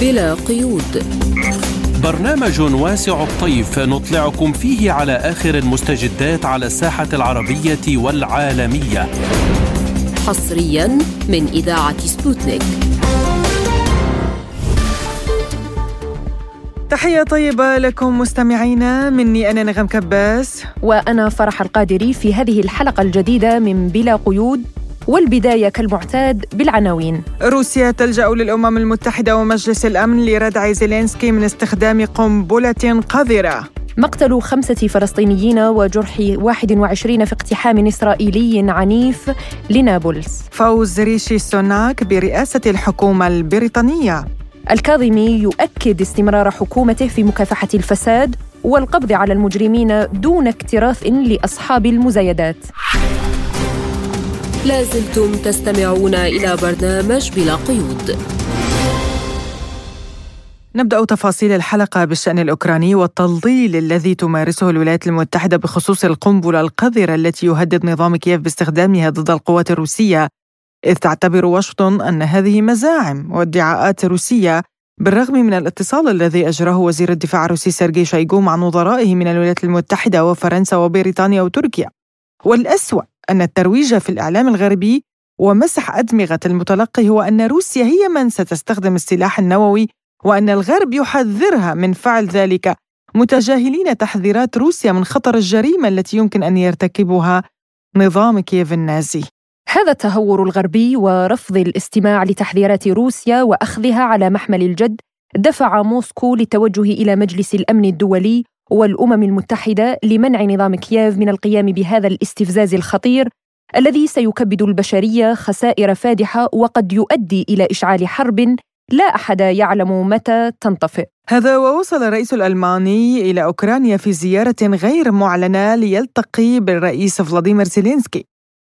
بلا قيود. برنامج واسع الطيف نطلعكم فيه على آخر المستجدات على الساحة العربية والعالمية. حصريا من إذاعة سبوتنيك. تحية طيبة لكم مستمعينا مني أنا نغم كباس. وأنا فرح القادري في هذه الحلقة الجديدة من بلا قيود. والبداية كالمعتاد بالعناوين. روسيا تلجأ للأمم المتحدة ومجلس الأمن لردع زيلينسكي من استخدام قنبلة قذرة. مقتل خمسة فلسطينيين وجرح 21 في اقتحام إسرائيلي عنيف لنابلس. فوز ريشي سوناك برئاسة الحكومة البريطانية. الكاظمي يؤكد استمرار حكومته في مكافحة الفساد والقبض على المجرمين دون اكتراث لأصحاب المزايدات. لازلتم تستمعون إلى برنامج بلا قيود. نبدأ تفاصيل الحلقة بالشأن الأوكراني والتضليل الذي تمارسه الولايات المتحدة بخصوص القنبلة القذرة التي يهدد نظام كييف باستخدامها ضد القوات الروسية إذ تعتبر واشنطن أن هذه مزاعم وادعاءات روسية بالرغم من الاتصال الذي أجراه وزير الدفاع الروسي سيرجي شايغو مع نظرائه من الولايات المتحدة وفرنسا وبريطانيا وتركيا. والأسوأ أن الترويج في الإعلام الغربي ومسح أدمغة المتلقي هو أن روسيا هي من ستستخدم السلاح النووي وأن الغرب يحذرها من فعل ذلك. متجاهلين تحذيرات روسيا من خطر الجريمة التي يمكن أن يرتكبها نظام كييف النازي. هذا التهور الغربي ورفض الاستماع لتحذيرات روسيا وأخذها على محمل الجد دفع موسكو للتوجه إلى مجلس الأمن الدولي والأمم المتحدة لمنع نظام كييف من القيام بهذا الاستفزاز الخطير الذي سيكبد البشرية خسائر فادحة وقد يؤدي إلى إشعال حرب لا أحد يعلم متى تنطفئ هذا ووصل الرئيس الألماني إلى أوكرانيا في زيارة غير معلنة ليلتقي بالرئيس فلاديمير زيلينسكي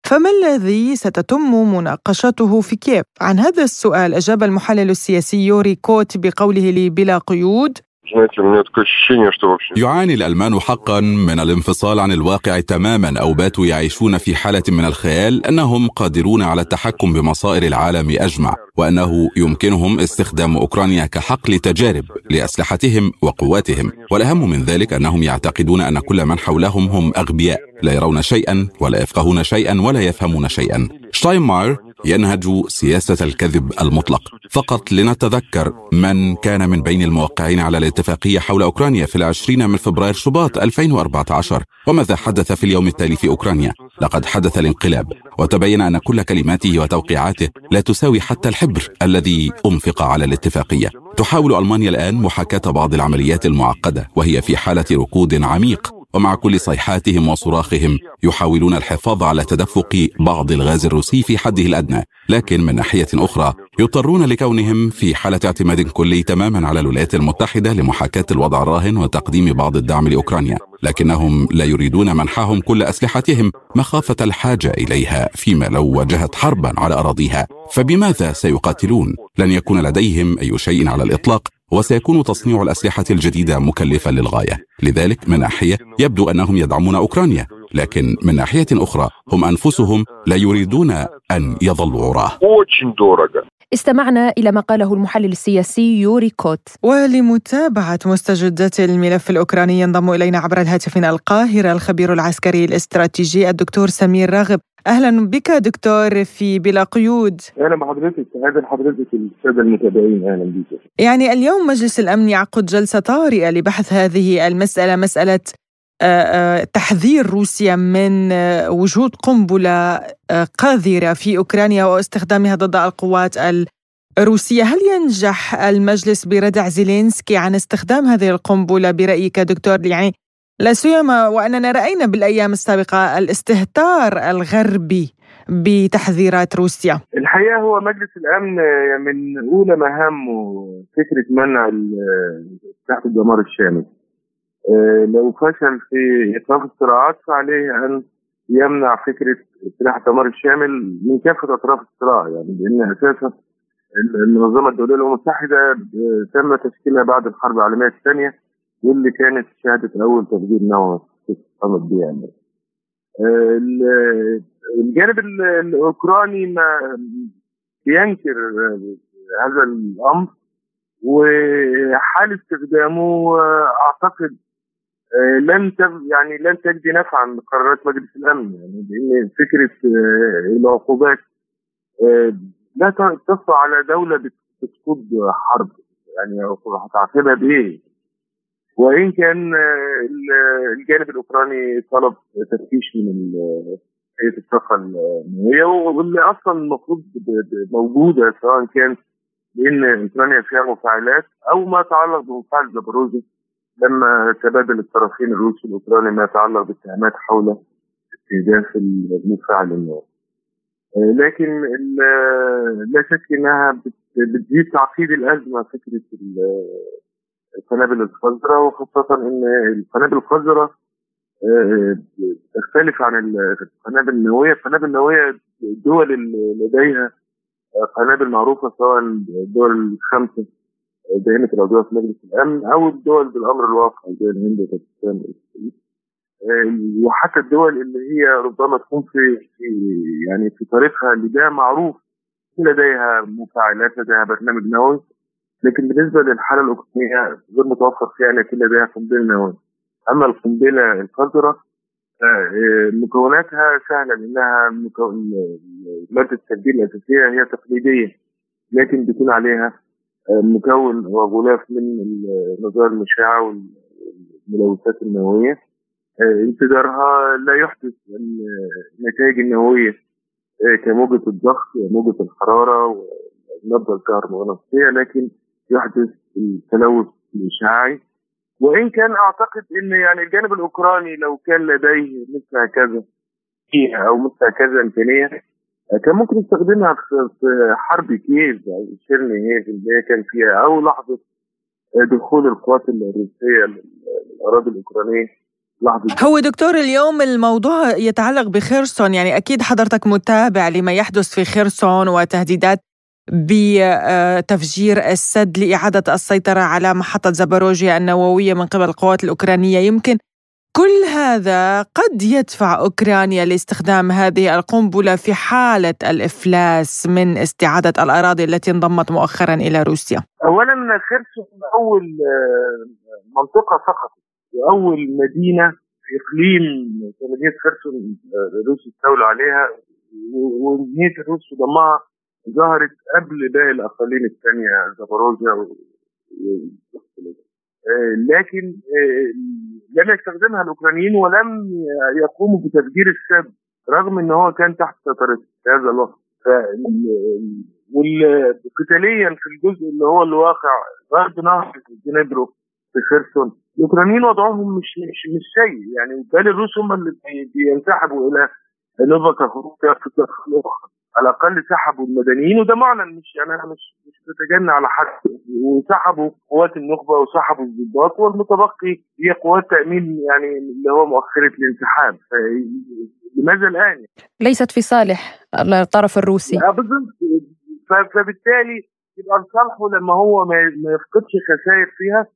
فما الذي ستتم مناقشته في كييف؟ عن هذا السؤال أجاب المحلل السياسي يوري كوت بقوله لي بلا قيود يعاني الألمان حقا من الانفصال عن الواقع تماما أو باتوا يعيشون في حالة من الخيال أنهم قادرون على التحكم بمصائر العالم أجمع وأنه يمكنهم استخدام أوكرانيا كحقل تجارب لأسلحتهم وقواتهم. والأهم من ذلك أنهم يعتقدون أن كل من حولهم هم أغبياء لا يرون شيئا ولا يفقهون شيئا ولا يفهمون شيئا. شتاينماير ينهج سياسة الكذب المطلق. فقط لنتذكر من كان من بين الموقعين على الاتفاقية حول أوكرانيا في العشرين من فبراير شباط 2014 وماذا حدث في اليوم التالي في أوكرانيا؟ لقد حدث الانقلاب. وتبين أن كل كلماته وتوقيعاته لا تساوي حتى الحبر الذي أنفق على الاتفاقية. تحاول ألمانيا الآن محاكاة بعض العمليات المعقدة وهي في حالة ركود عميق. ومع كل صيحاتهم وصراخهم يحاولون الحفاظ على تدفق بعض الغاز الروسي في حده الأدنى، لكن من ناحية أخرى يضطرون لكونهم في حالة اعتماد كلي تماما على الولايات المتحدة لمحاكاة الوضع الراهن وتقديم بعض الدعم لأوكرانيا، لكنهم لا يريدون منحهم كل أسلحتهم مخافة الحاجة إليها فيما لو واجهت حربا على أراضيها، فبماذا سيقاتلون؟ لن يكون لديهم أي شيء على الإطلاق؟ وسيكون تصنيع الأسلحة الجديدة مكلفا للغاية، لذلك من ناحية يبدو أنهم يدعمون أوكرانيا، لكن من ناحية أخرى هم أنفسهم لا يريدون أن يظلوا عراة. استمعنا إلى ما قاله المحلل السياسي يوري كوت. ولمتابعة مستجدات الملف الأوكراني ينضم إلينا عبر الهاتف من القاهرة الخبير العسكري الاستراتيجي الدكتور سمير راغب. أهلا بك دكتور في بلا قيود. أهلا بحضرتك. أهلا بحضرتك السادة المتابعين. أهلا بك. يعني اليوم مجلس الأمن يعقد جلسة طارئة لبحث هذه المسألة مسألة تحذير روسيا من وجود قنبلة قاذرة في أوكرانيا واستخدامها ضد القوات الروسية، هل ينجح المجلس بردع زيلينسكي عن استخدام هذه القنبلة برأيك دكتور؟ يعني لا سيما وأننا رأينا بالأيام السابقة الاستهتار الغربي بتحذيرات روسيا. الحقيقة هو مجلس الأمن من أولى مهامه فكرة منع تحت الدمار الشامل. آه، لو فشل في ايقاف الصراعات فعليه أن يمنع فكرة سلاح الدمار الشامل من كافة أطراف الصراع يعني لأن أساسا المنظمة الدولية الأمم المتحدة آه، تم تشكيلها بعد الحرب العالمية الثانية واللي كانت شهادة أول تفجير نووي قامت بها يعني. آه، الجانب الأوكراني ما ينكر هذا الأمر وحال استخدامه أعتقد لن يعني لن تجدي نفعا لقرارات مجلس الأمن يعني لأن فكرة العقوبات لا تصل على دولة بتخوض حرب يعني هتعاقبها بإيه؟ وإن كان الجانب الأوكراني طلب تفتيش من هيئة الطاقه النوويه واللي أصلا المفروض موجودة سواء كان لأن أوكرانيا فيها مفاعلات أو ما يتعلق بمفاعل زابروزي لما تبادل الطرفين الروسي والاوكراني ما يتعلق باتهامات حول استهداف المفاعل النووي. لكن لا شك إنها بتزيد تعقيد الأزمة فكرة القنابل الخضراء وخاصة إن القنابل الخضراء تختلف عن القنابل النووية، القنابل النووية الدول لديها قنابل معروفة سواء الدول الخمسة دائمه العضويه في مجلس الأمن أو الدول بالأمر الواقع زي الهند وباكستان وحتى الدول اللي هي ربما تكون في, يعني في طريقها اللي ده معروف لديها مفاعلات لديها برنامج نووي. لكن بالنسبة للحالة الأوكرانية غير متوفر فيها ان يكون لديها قنبلة نووية. أما القنبلة الخضراء مكوناتها سهلة لأنها مادة التسجيل الأساسية هي تقليدية لكن بيكون عليها مكون وغلاف من النظائر المشعه والملوثات النووية. انفجارها لا يحدث النتائج النووية كموجة الضغط وموجة الحرارة والنبضة الكهرومغناطيسية لكن يحدث التلوث الإشعاعي. وإن كان أعتقد أن يعني الجانب الأوكراني لو كان لديه مثل هكذا أو مثل هكذا إمكانية كان ممكن يستخدمها في حرب كييف أو تشيرنيهيف اللي هي كان فيها أو لحظة دخول القوات الروسية للأراضي الأوكرانية. هو دكتور اليوم الموضوع يتعلق بخيرسون يعني أكيد حضرتك متابع لما يحدث في خيرسون وتهديدات بتفجير السد لإعادة السيطرة على محطة زابوروجيا النووية من قبل القوات الأوكرانية. يمكن كل هذا قد يدفع أوكرانيا لاستخدام هذه القنبلة في حالة الإفلاس من استعادة الأراضي التي انضمت مؤخرا إلى روسيا. أولا خيرسون أول منطقة سقطت وأول مدينة في إقليم مدينه خرسون الروس استولوا عليها ومدينة الروس وضمها ظهرت قبل باقي الأقاليم الثانية زاباروجيا لكن لم يستخدمها الأوكرانيين ولم يقوموا بتفجير السد رغم إن هو كان تحت سيطرته في هذا الوقت. وقتاليا في الجزء اللي هو الواقع غرب نهر دنيبرو في خرسون الأوكرانيين وضعهم مش مش مش سيء. يعني بالتالي الروس هم اللي بينسحبوا إلى نوفا في الداخل الاخرى على الأقل سحبوا المدنيين وده معلن مش يعني أنا مش مش بتجنى على حد. وسحبوا قوات النخبة وسحبوا الضباط والمتبقي هي قوات تأمين يعني اللي هو مؤخرة الانسحاب. لماذا الآن؟ ليست في صالح الطرف الروسي. فبالتالي يبقى لصالحه لما هو ما يفقدش خسائر فيها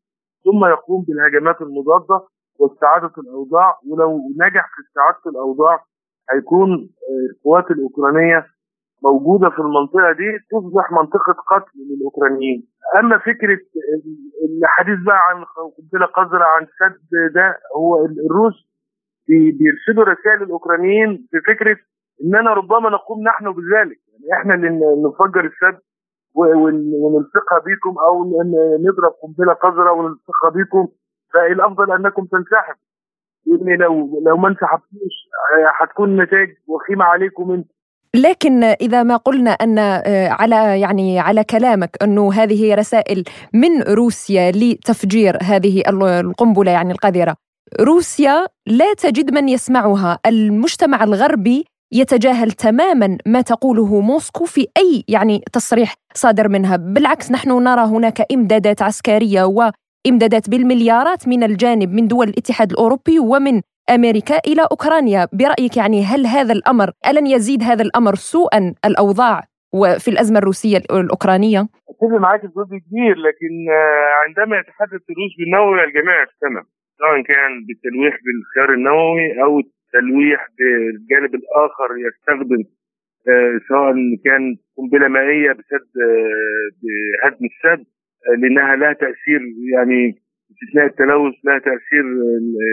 ثم يقوم بالهجمات المضادة واستعادة الأوضاع. ولو نجح في استعادة الأوضاع هيكون القوات الأوكرانية موجودة في المنطقة دي تصبح منطقة قتل للاوكرانيين أما فكرة الحديث بقى عن قنبلة قذرة عن سد ده هو الروس بيرسلوا رسائل للاوكرانيين بفكره إننا ربما نقوم نحن بذلك. يعني إحنا اللي نفجر السد ونلصقها بكم أو نضرب قنبلة قذرة ونلصقها بكم فالأفضل أنكم تنسحبوا. لأن لو لو ما انسحبتوش هتكون النتائج وخيمة عليكم أنتم لكن إذا ما قلنا أن على يعني على كلامك انه هذه رسائل من روسيا لتفجير هذه القنبلة يعني القذرة روسيا لا تجد من يسمعها. المجتمع الغربي يتجاهل تماما ما تقوله موسكو في أي يعني تصريح صادر منها. بالعكس نحن نرى هناك إمدادات عسكرية وامدادات بالمليارات من الجانب من دول الاتحاد الأوروبي ومن أمريكا إلى أوكرانيا. برأيك يعني هل هذا الأمر ألن يزيد هذا الأمر سوءا الأوضاع وفي الأزمة الروسية الأوكرانية؟ أتفق معاك جزء كبير لكن عندما يتحدث الروس بالنووي الجميع يجتمع سواء كان بالتلويح بالخيار النووي أو التلويح بالجانب الآخر يستخدم سواء كان قنبلة مائية بسد بهدم السد. لأنها لها تأثير يعني استثناء التلوث لها تأثير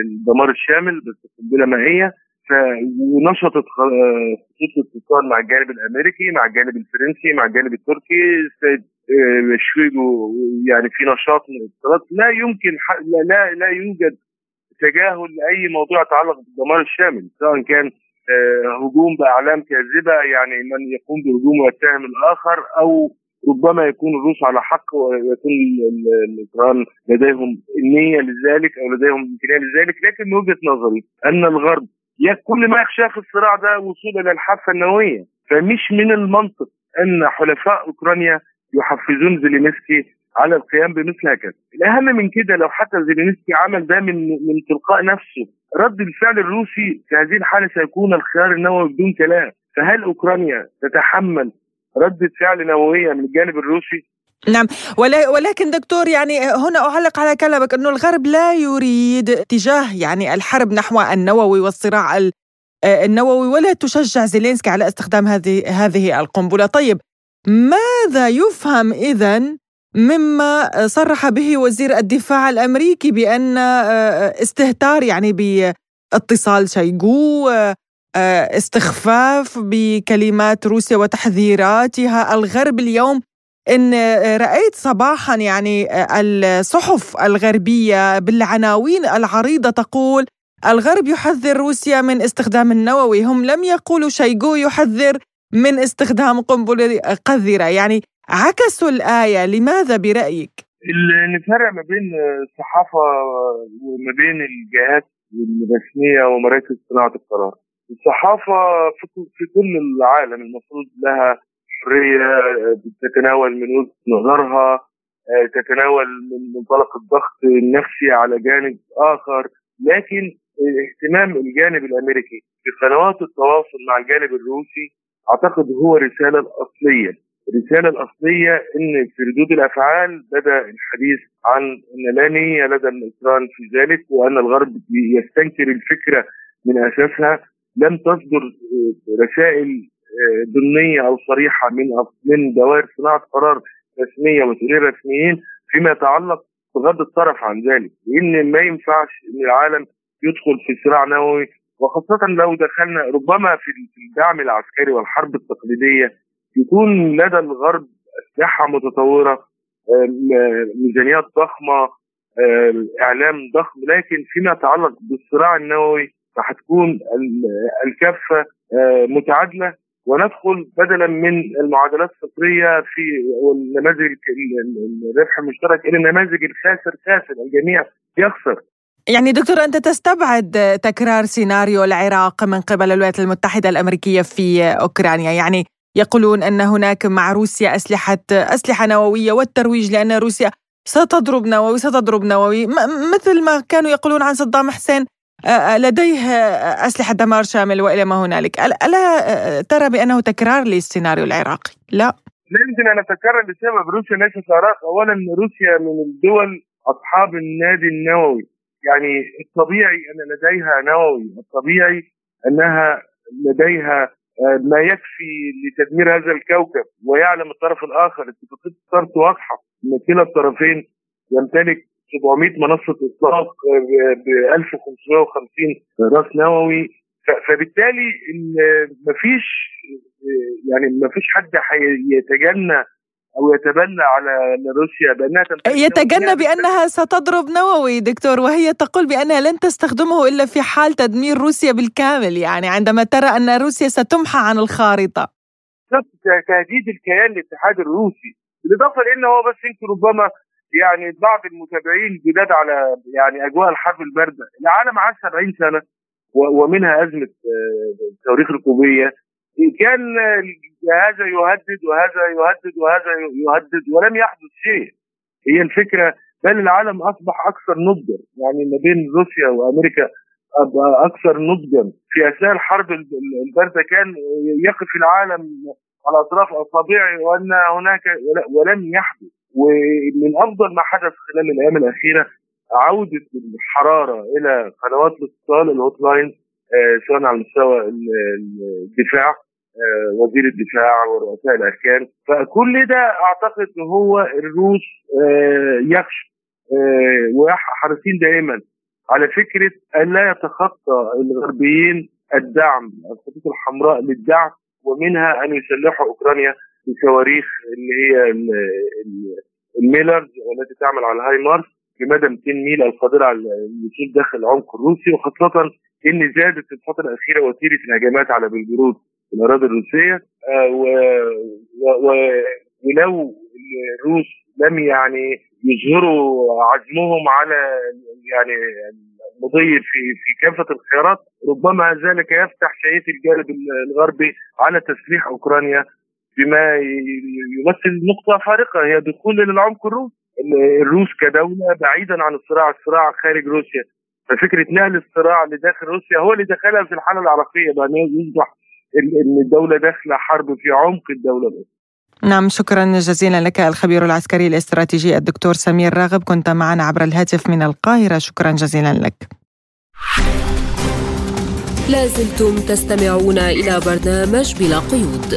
الدمار الشامل بس قنبلة مائية. ف ونشطت خطوط الاتصال مع الجانب الأمريكي مع الجانب الفرنسي مع الجانب التركي. السيد شويجو يعني في نشاط من الاتصالات. لا يمكن لا لا, لا يوجد تجاهل لأي موضوع يتعلق بالدمار الشامل سواء كان هجوم بأعلام كاذبة يعني من يقوم بهجوم ويتهم الآخر أو ربما يكون الروس على حق ويكون الاوكران لديهم النيه لذلك أو لديهم امكانية لذلك لكن من وجهة نظري أن الغرب كل ما يخشاه في الصراع ده وصول إلى الحافة النووية. فمش من المنطق أن حلفاء أوكرانيا يحفزون زيلينسكي على القيام بمثل هكذا. الأهم من كده لو حتى زيلينسكي عمل ده من من تلقاء نفسه رد الفعل الروسي في هذه الحالة سيكون الخيار النووي بدون كلام. فهل أوكرانيا تتحمل ردة فعل نووية من الجانب الروسي. نعم. ولكن دكتور يعني هنا أعلق على كلامك أنه الغرب لا يريد اتجاه يعني الحرب نحو النووي والصراع النووي ولا تشجع زيلينسكي على استخدام هذه هذه القنبلة. طيب ماذا يفهم إذا مما صرح به وزير الدفاع الأمريكي بأن استهتار يعني باتصال شيغو استخفاف بكلمات روسيا وتحذيراتها. الغرب اليوم إن رأيت صباحا يعني الصحف الغربية بالعناوين العريضة تقول الغرب يحذر روسيا من استخدام النووي. هم لم يقولوا شيغو يحذر من استخدام قنبلة قذرة. يعني عكسوا الآية لماذا برأيك؟ نفرق ما بين الصحافة وما بين الجهات الرسمية ومراكز صناعة القرار. الصحافة في كل العالم المفروض لها حرية تتناول من وجهة نظرها تتناول من منطلق الضغط النفسي على جانب آخر. لكن اهتمام الجانب الأمريكي بقنوات التواصل مع الجانب الروسي أعتقد هو الرساله الاصليه الرسالة الأصلية أن في ردود الأفعال بدأ الحديث عن أن لا نية لدى الإيران في ذلك وأن الغرب يستنكر الفكرة من أساسها. لم تصدر رسائل ضمنية أو صريحة من من دوائر صناعة قرار رسمية ومسؤولين رسميين فيما يتعلق بغض الطرف عن ذلك لأن ما ينفعش إن العالم يدخل في صراع نووي وخاصة لو دخلنا ربما في الدعم العسكري والحرب التقليدية يكون لدى الغرب أسلحة متطورة ميزانيات ضخمة إعلام ضخم لكن فيما يتعلق بالصراع النووي راح تكون الكفه متعادلة وندخل بدلا من المعادلات الصفرية في والنماذج الربح المشترك إلى النماذج الخاسر خاسر الجميع يخسر. يعني دكتور أنت تستبعد تكرار سيناريو العراق من قبل الولايات المتحدة الأمريكية في أوكرانيا؟ يعني يقولون أن هناك مع روسيا أسلحة أسلحة نووية والترويج لأن روسيا ستضرب نووي ستضرب نووي. مثل ما كانوا يقولون عن صدام حسين لديه أسلحة دمار شامل وإلى ما هنالك. ألا ترى بأنه تكرار للسيناريو العراقي؟ لا. لا يمكن أن أتكرر بسبب روسيا ليست العراق أولا روسيا من الدول أصحاب النادي النووي. يعني الطبيعي أن لديها نووي. الطبيعي أنها لديها ما يكفي لتدمير هذا الكوكب ويعلم الطرف الآخر. اتفاقية ستارت واضحة أن كلا الطرفين يمتلك 700 منصة إطلاق ب 1550 راس نووي. فبالتالي مفيش يعني مفيش حد يتجنى أو يتبنى على روسيا بأنها يتجنى بأنها ستضرب نووي دكتور وهي تقول بأنها لن تستخدمه إلا في حال تدمير روسيا بالكامل. يعني عندما ترى أن روسيا ستمحى عن الخارطة. تهديد الكيان الاتحاد الروسي. بالإضافة لأن هو بس يمكن ربما يعني بعض المتابعين جداد على يعني أجواء الحرب الباردة، العالم عاش 70 سنة ومنها أزمة الصواريخ الكوبيه كان هذا يهدد وهذا يهدد وهذا يهدد ولم يحدث شيء. هي الفكرة بل العالم أصبح أكثر نضجا. يعني ما بين روسيا وأمريكا أكثر نضجا. في أثناء الحرب الباردة كان يقف العالم على أطراف اصابعه وأن هناك ولم يحدث. ومن أفضل ما حدث خلال الأيام الأخيرة عودة الحرارة إلى قنوات الاتصال الهوت لاين سواء على مستوى الدفاع آه، وزير الدفاع ورؤساء الأركان. فكل ده أعتقد إن هو الروس آه، يخشى وحريصين دائما على فكرة أن لا يتخطى الغربيين الدعم الخطوط الحمراء للدعم ومنها أن يسلحوا أوكرانيا بصواريخ اللي هي ال MLRS والتي تعمل على ال HIMARS بمدى 200 ميل القادرة على الوصول داخل العمق الروسي وخاصة إن زادت في الفترة الأخيرة وتيرة الهجمات على بلجرود في الأراضي الروسية. آه، ولو الروس لم يعني يظهروا عزمهم على يعني المضي في في كافة الخيارات ربما ذلك يفتح شهيه الجانب الغربي على تسليح أوكرانيا بما يمثل نقطة فارقة هي دخول للعمق الروسي. الروس كدولة بعيدا عن الصراع الصراع خارج روسيا. ففكرة نقل الصراع لداخل روسيا هو اللي دخلها في الحالة العراقية بان يصبح ان الدولة داخلة حرب في عمق الدولة الأخرى. نعم شكرا جزيلا لك الخبير العسكري الاستراتيجي الدكتور سمير راغب. كنت معنا عبر الهاتف من القاهرة. شكرا جزيلا لك. لازلتم تستمعون إلى برنامج بلا قيود.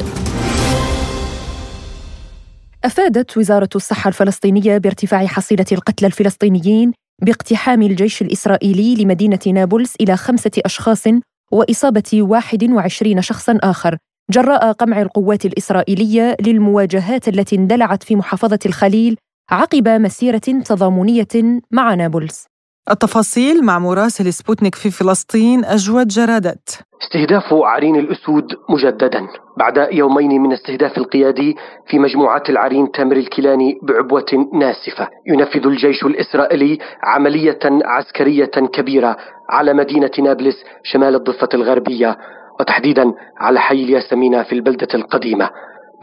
أفادت وزارة الصحة الفلسطينية بارتفاع حصيلة القتلى الفلسطينيين باقتحام الجيش الإسرائيلي لمدينة نابلس إلى خمسة أشخاص وإصابة 21 شخصا آخر جراء قمع القوات الإسرائيلية للمواجهات التي اندلعت في محافظة الخليل عقب مسيرة تضامنية مع نابلس. التفاصيل مع مراسل سبوتنيك في فلسطين أجود جرادت. استهداف عرين الأسود مجددا بعد يومين من استهداف القيادي في مجموعة العرين تامر الكيلاني بعبوة ناسفة. ينفذ الجيش الإسرائيلي عملية عسكرية كبيرة على مدينة نابلس شمال الضفة الغربية وتحديدا على حي الياسمينة في البلدة القديمة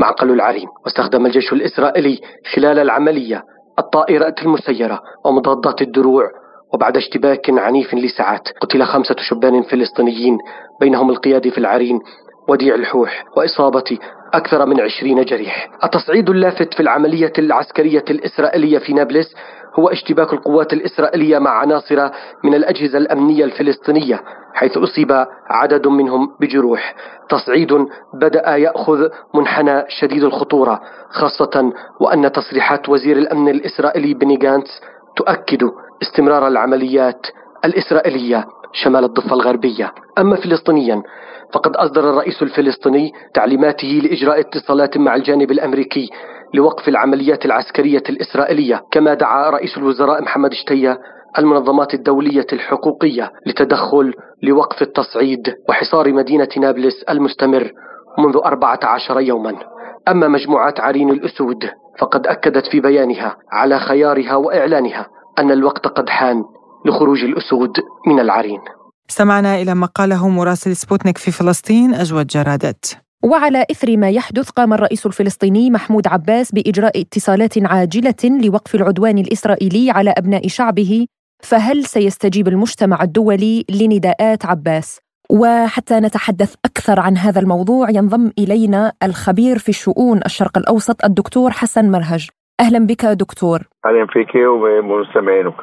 معقل العرين. واستخدم الجيش الإسرائيلي خلال العملية الطائرات المسيرة ومضادات الدروع وبعد اشتباك عنيف لساعات قتل خمسة شبان فلسطينيين بينهم القيادي في العرين وديع الحوح وإصابة أكثر من عشرين جريح. التصعيد اللافت في العملية العسكرية الإسرائيلية في نابلس هو اشتباك القوات الإسرائيلية مع عناصر من الأجهزة الأمنية الفلسطينية حيث أصيب عدد منهم بجروح. تصعيد بدأ يأخذ منحنى شديد الخطورة خاصة وأن تصريحات وزير الأمن الإسرائيلي بني جانتس تؤكد استمرار العمليات الإسرائيلية شمال الضفة الغربية. أما فلسطينيا فقد أصدر الرئيس الفلسطيني تعليماته لإجراء اتصالات مع الجانب الأمريكي لوقف العمليات العسكرية الإسرائيلية كما دعا رئيس الوزراء محمد شتية المنظمات الدولية الحقوقية لتدخل لوقف التصعيد وحصار مدينة نابلس المستمر منذ 14 يوما. أما مجموعات عرين الأسود فقد أكدت في بيانها على خيارها وإعلانها. أن الوقت قد حان لخروج الأسود من العرين. استمعنا إلى ما قاله مراسل سبوتنيك في فلسطين أجود جرادت. وعلى إثر ما يحدث قام الرئيس الفلسطيني محمود عباس بإجراء اتصالات عاجلة لوقف العدوان الإسرائيلي على أبناء شعبه فهل سيستجيب المجتمع الدولي لنداءات عباس؟ وحتى نتحدث أكثر عن هذا الموضوع ينضم إلينا الخبير في شؤون الشرق الأوسط الدكتور حسن مرهج. أهلا بك دكتور. أهلا فيك ومستمعينك.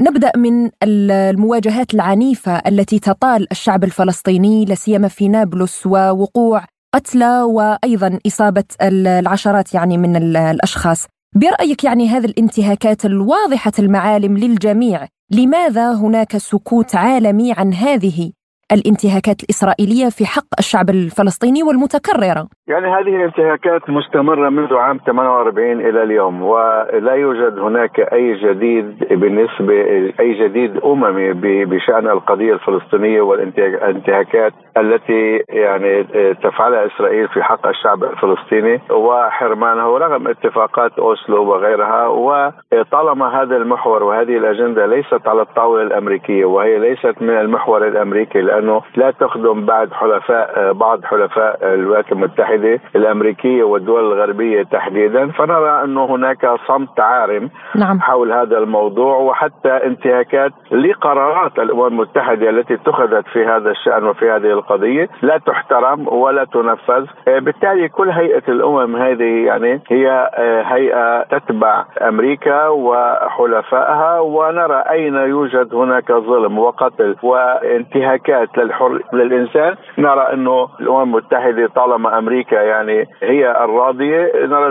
نبدأ من المواجهات العنيفة التي تطال الشعب الفلسطيني لا سيما في نابلس ووقوع قتلى وأيضا إصابة العشرات يعني من الأشخاص. برأيك يعني هذه الانتهاكات الواضحة المعالم للجميع لماذا هناك سكوت عالمي عن هذه الانتهاكات الإسرائيلية في حق الشعب الفلسطيني والمتكررة. يعني هذه الانتهاكات مستمرة منذ عام 48 إلى اليوم ولا يوجد هناك أي جديد بالنسبة أي جديد أممي بشأن القضية الفلسطينية والانتهاكات التي يعني تفعلها إسرائيل في حق الشعب الفلسطيني. وحرمانه رغم اتفاقات أوسلو وغيرها وطالما هذا المحور وهذه الأجندة ليست على الطاولة الأمريكية وهي ليست من المحور الأمريكي لأنه لا تخدم بعد حلفاء آه، بعض حلفاء الولايات المتحدة الأمريكية والدول الغربية تحديدا. فنرى انه هناك صمت عارم نعم. حول هذا الموضوع وحتى انتهاكات لقرارات الأمم المتحدة التي اتخذت في هذا الشأن وفي هذه القضية. لا تحترم ولا تنفذ. آه، بالتالي كل هيئة الأمم هذه يعني هي آه، هيئة تتبع أمريكا وحلفائها ونرى أين يوجد هناك ظلم وقتل وانتهاكات. للحر للإنسان نرى إنه الأمم المتحدة طالما أمريكا يعني هي الراضية نرى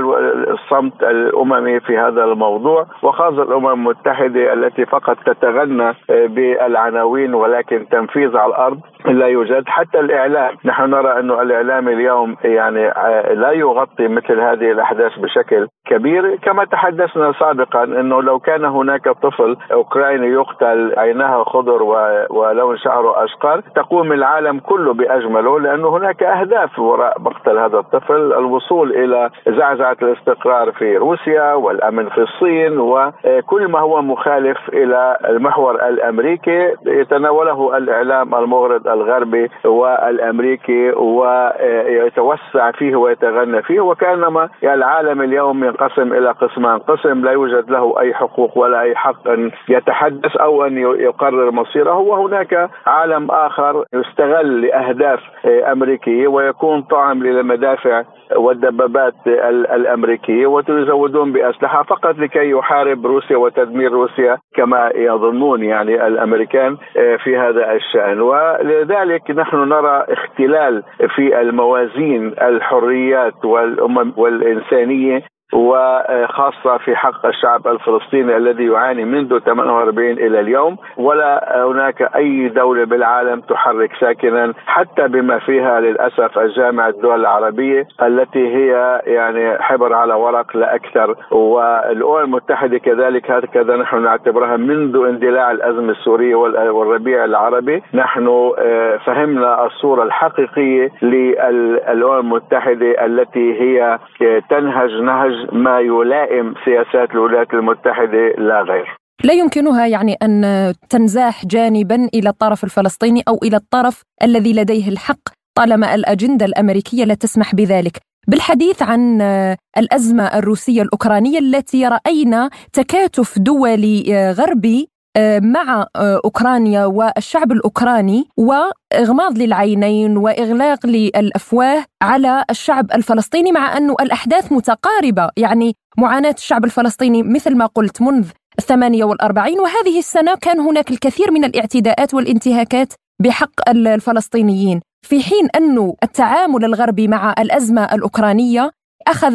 الصمت الأممي في هذا الموضوع وخاصة الأمم المتحدة التي فقط تتغنى بالعناوين ولكن تنفيذ على الأرض. لا يوجد. حتى الإعلام نحن نرى أنه الإعلام اليوم يعني لا يغطي مثل هذه الأحداث بشكل كبير. كما تحدثنا سابقا أنه لو كان هناك طفل أوكراني يقتل عينها خضر ولون شعره أشقر تقوم العالم كله بأجمله لأنه هناك أهداف وراء مقتل هذا الطفل. الوصول إلى زعزعة الاستقرار في روسيا والأمن في الصين وكل ما هو مخالف إلى المحور الأمريكي. يتناوله الإعلام المغرض الغربي والأمريكي ويتوسع فيه ويتغنى فيه وكأنما العالم اليوم ينقسم إلى قسمان، قسم لا يوجد له أي حقوق ولا أي حق أن يتحدث أو أن يقرر مصيره. وهناك عالم آخر يستغل لأهداف امريكيه ويكون طعم للمدافع والدبابات الامريكيه ويزودون بأسلحة فقط لكي يحارب روسيا وتدمير روسيا كما يظنون يعني الأمريكان في هذا الشأن. ولذلك نحن نرى اختلال في الموازين الحريات والأمم والإنسانية. وخاصة في حق الشعب الفلسطيني الذي يعاني منذ 48 إلى اليوم ولا هناك أي دولة بالعالم تحرك ساكنا حتى بما فيها للأسف الجامعة الدول العربية التي هي يعني حبر على ورق لا أكثر. والأمم المتحدة كذلك هكذا نحن نعتبرها منذ اندلاع الأزمة السورية والربيع العربي. نحن آه، فهمنا الصورة الحقيقية للأمم المتحدة التي هي تنهج نهج ما يلائم سياسات الولايات المتحدة لا غير لا يمكنها يعني أن تنزاح جانبا إلى الطرف الفلسطيني أو إلى الطرف الذي لديه الحق طالما الأجندة الأمريكية لا تسمح بذلك. بالحديث عن الأزمة الروسية الأوكرانية التي رأينا تكاتف دولي غربي مع أوكرانيا والشعب الأوكراني وإغماض للعينين وإغلاق للأفواه على الشعب الفلسطيني مع انه الأحداث متقاربة. يعني معاناة الشعب الفلسطيني مثل ما قلت منذ 48 وهذه السنة كان هناك الكثير من الاعتداءات والانتهاكات بحق الفلسطينيين. في حين أن التعامل الغربي مع الأزمة الأوكرانية أخذ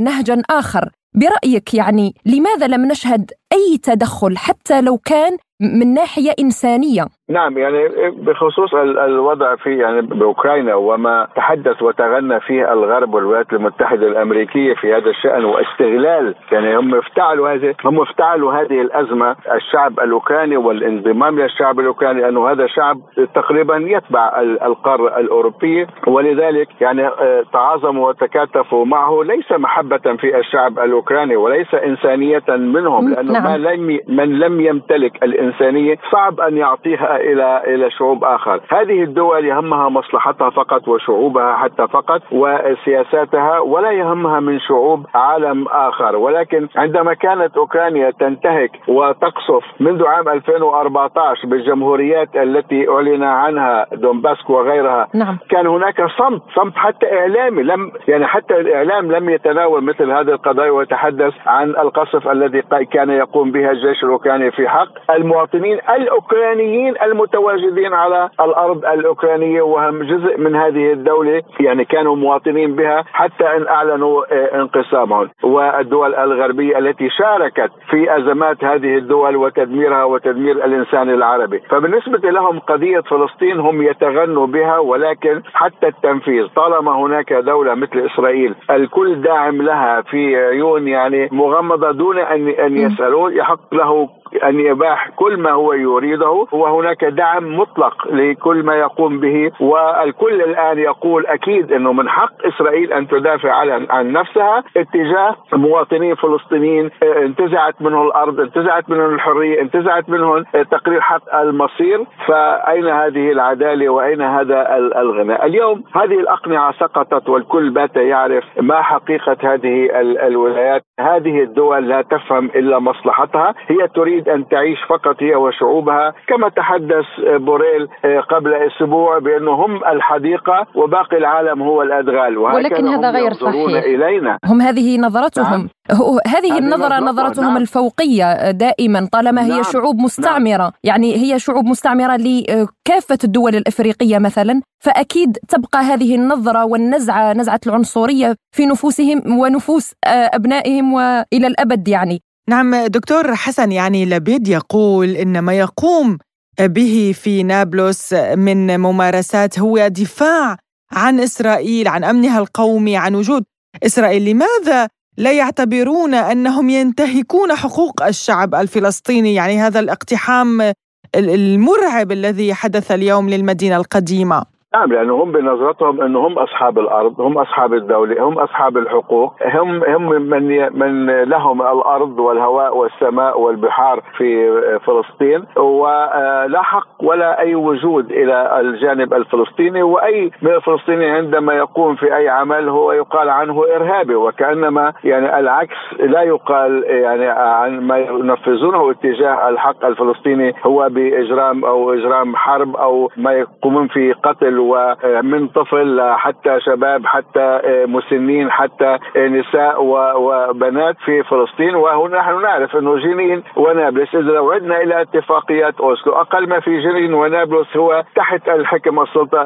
نهجا آخر. برأيك يعني لماذا لم نشهد أي تدخل حتى لو كان من ناحية إنسانية. نعم يعني بخصوص الوضع في يعني بأوكرانيا وما تحدث وتغنى فيه الغرب والولايات المتحدة الأمريكية في هذا الشأن واستغلال يعني هم افتعلوا هذه هم افتعلوا هذه الأزمة الشعب الأوكراني والانضمام للشعب الأوكراني انه هذا شعب تقريبا يتبع القارة الأوروبية. ولذلك يعني آه، تعاظموا وتكاتفوا معه ليس محبة في الشعب الأوكراني وليس إنسانية منهم لأنه نعم. ما لم من لم يمتلك الإنسانية صعب أن يعطيها إلى إلى شعوب آخر، هذه الدول يهمها مصلحتها فقط وشعوبها حتى فقط وسياساتها ولا يهمها من شعوب عالم آخر، ولكن عندما كانت أوكرانيا تنتهك وتقصف منذ عام 2014 بالجمهوريات التي أعلن عنها دونباسك وغيرها نعم. كان هناك صمت، صمت حتى إعلامي لم يعني حتى الإعلام لم يتناول مثل هذه القضايا ويتحدث عن القصف الذي كان يقوم بها الجيش الأوكراني في حق المواطنين الأوكرانيين المتواجدين على الأرض الأوكرانية وهم جزء من هذه الدولة يعني كانوا مواطنين بها حتى إن أعلنوا آه، انقسامهم. والدول الغربية التي شاركت في أزمات هذه الدول وتدميرها وتدمير الإنسان العربي. فبالنسبة لهم قضية فلسطين هم يتغنوا بها ولكن حتى التنفيذ طالما هناك دولة مثل إسرائيل الكل داعم لها في عيون يعني مغمضة دون أن أن يسألوا. يحق له أن يباح كل ما هو يريده وهناك دعم مطلق لكل ما يقوم به والكل الآن يقول أكيد إنه من حق إسرائيل أن تدافع عن عن نفسها اتجاه مواطنين فلسطينيين. انتزعت منهم الأرض، انتزعت منهم الحرية، انتزعت منهم تقرير حق المصير، فأين هذه العدالة وأين هذا الغنى؟ اليوم هذه الأقنعة سقطت والكل بات يعرف ما حقيقة هذه الولايات، هذه الدول لا تفهم إلا مصلحتها، هي تريد تريد أن تعيش فقط هي وشعوبها كما تحدث بوريل قبل أسبوع بأنه هم الحديقة وباقي العالم هو الأدغال ولكن هذا غير صحيح إلينا. هم هذه نظرتهم نعم. هذه النظرة نظرتهم نعم. الفوقية دائما طالما هي نعم. شعوب مستعمرة نعم. يعني هي شعوب مستعمرة لكافة الدول الإفريقية مثلا فأكيد تبقى هذه النظرة والنزعة نزعة العنصرية في نفوسهم ونفوس أبنائهم وإلى الأبد يعني نعم دكتور حسن يعني لبيد يقول إن ما يقوم به في نابلس من ممارسات هو دفاع عن إسرائيل عن أمنها القومي عن وجود إسرائيل. لماذا لا يعتبرون أنهم ينتهكون حقوق الشعب الفلسطيني؟ يعني هذا الاقتحام المرعب الذي حدث اليوم للمدينة القديمة. نعم لأنه هم بنظرتهم إنه هم أصحاب الأرض، هم أصحاب الدولة، هم أصحاب الحقوق، هم هم من من لهم الأرض والهواء والسماء والبحار في فلسطين ولا حق ولا أي وجود إلى الجانب الفلسطيني وأي من الفلسطينيين عندما يقوم في أي عمل هو يقال عنه إرهابي وكأنما يعني العكس لا يقال يعني عن ما ينفذونه اتجاه الحق الفلسطيني هو بإجرام أو إجرام حرب أو ما يقومون في قتل ومن طفل حتى شباب حتى مسنين حتى نساء وبنات في فلسطين. وهنا نحن نعرف أنه جنين ونابلس اذا لو عدنا إلى اتفاقيات أوسلو أقل ما في جنين ونابلس هو تحت الحكم السلطه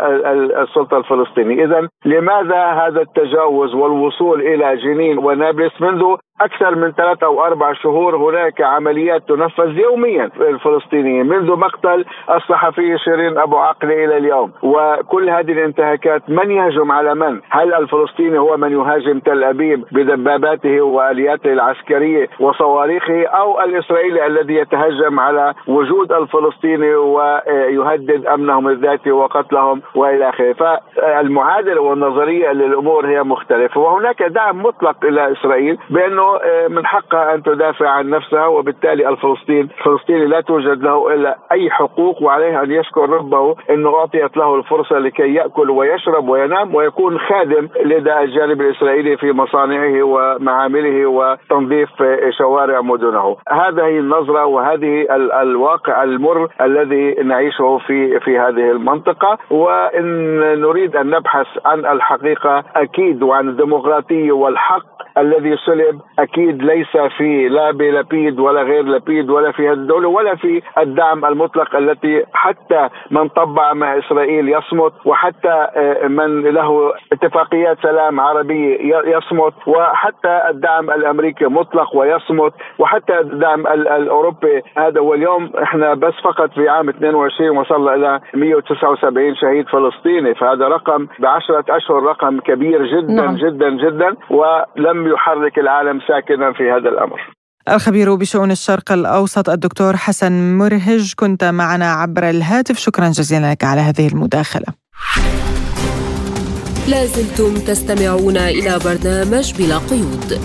السلطة الفلسطينية. اذا لماذا هذا التجاوز والوصول إلى جنين ونابلس منذ أكثر من ثلاثة أو أربع شهور هناك عمليات تنفذ يوميا في الفلسطينيين منذ مقتل الصحفي شيرين أبو عقلة إلى اليوم. وكل هذه الانتهاكات من يهجم على من؟ هل الفلسطيني هو من يهاجم تل أبيب بدباباته وآلياته العسكرية وصواريخه أو الإسرائيلي الذي يتهجم على وجود الفلسطيني ويهدد أمنهم الذاتي وقتلهم وإلى آخره؟ فالمعادلة والنظرية للأمور هي مختلفة وهناك دعم مطلق إلى إسرائيل بأنه آه، من حقها أن تدافع عن نفسها وبالتالي الفلسطين الفلسطيني لا توجد له إلا أي حقوق وعليه أن يشكر ربه إنه أعطيت له الفرصة لكي يأكل ويشرب وينام ويكون خادم لدى الجانب الإسرائيلي في مصانعه ومعامله وتنظيف شوارع مدنه. هذه النظرة وهذه الواقع المر الذي نعيشه في في هذه المنطقة وإن نريد أن نبحث عن الحقيقة أكيد وعن الديمقراطية والحق الذي سلب أكيد ليس في لا بلبيد ولا غير لبيد ولا في هذه الدولة ولا في الدعم المطلق التي حتى من طبع مع إسرائيل يصمت وحتى آه، من له اتفاقيات سلام عربيه يصمت وحتى الدعم الأمريكي مطلق ويصمت وحتى الدعم الأوروبي هذا واليوم إحنا بس فقط في عام 22 وصلنا إلى 179 شهيد فلسطيني فهذا رقم بعشرة أشهر رقم كبير جدا نعم. جدا جدا ولم يحرك العالم ساكنا في هذا الأمر. الخبير بشؤون الشرق الأوسط الدكتور حسن مرهج كنت معنا عبر الهاتف شكرا جزيلا لك على هذه المداخلة. لازلتم تستمعون إلى برنامج بلا قيود.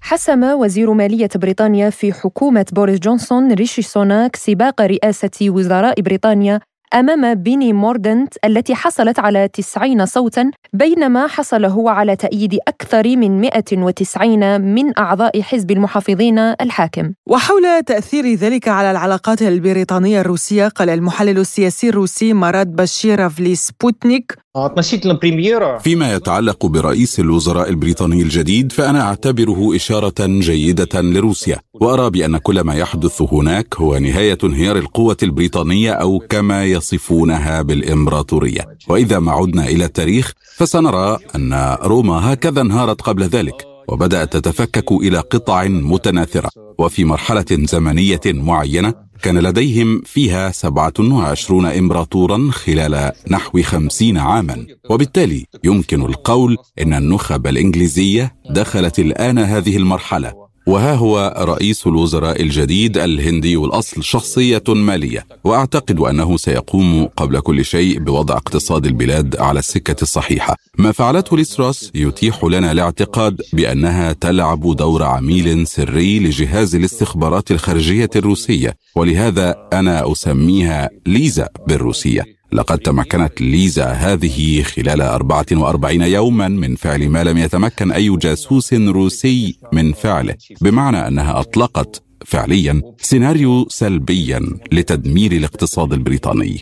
حسم وزير مالية بريطانيا في حكومة بوريس جونسون ريشي سوناك سباق رئاسة وزراء بريطانيا أمام بيني موردنت التي حصلت على 90 صوتا بينما حصل هو على تأييد أكثر من 190 من أعضاء حزب المحافظين الحاكم. وحول تأثير ذلك على العلاقات البريطانية الروسية قال المحلل السياسي الروسي مراد بشيرف لسبوتنيك فيما يتعلق برئيس الوزراء البريطاني الجديد فأنا أعتبره إشارة جيدة لروسيا وأرى بأن كل ما يحدث هناك هو نهاية انهيار القوة البريطانية أو كما يصفونها بالإمبراطورية. وإذا ما عدنا إلى التاريخ فسنرى أن روما هكذا انهارت قبل ذلك وبدأت تتفكك إلى قطع متناثرة وفي مرحلة زمنية معينة كان لديهم فيها 27 إمبراطورا خلال نحو خمسين عاما. وبالتالي يمكن القول إن النخب الإنجليزية دخلت الآن هذه المرحلة. وها هو رئيس الوزراء الجديد الهندي الأصل شخصية مالية. وأعتقد أنه سيقوم قبل كل شيء بوضع اقتصاد البلاد على السكة الصحيحة. ما فعلته ليستروس يتيح لنا الاعتقاد بأنها تلعب دور عميل سري لجهاز الاستخبارات الخارجية الروسية. ولهذا أنا أسميها ليزا بالروسية. لقد تمكنت ليزا هذه خلال 44 يوما من فعل ما لم يتمكن أي جاسوس روسي من فعله بمعنى أنها أطلقت فعليا سيناريو سلبيا لتدمير الاقتصاد البريطاني.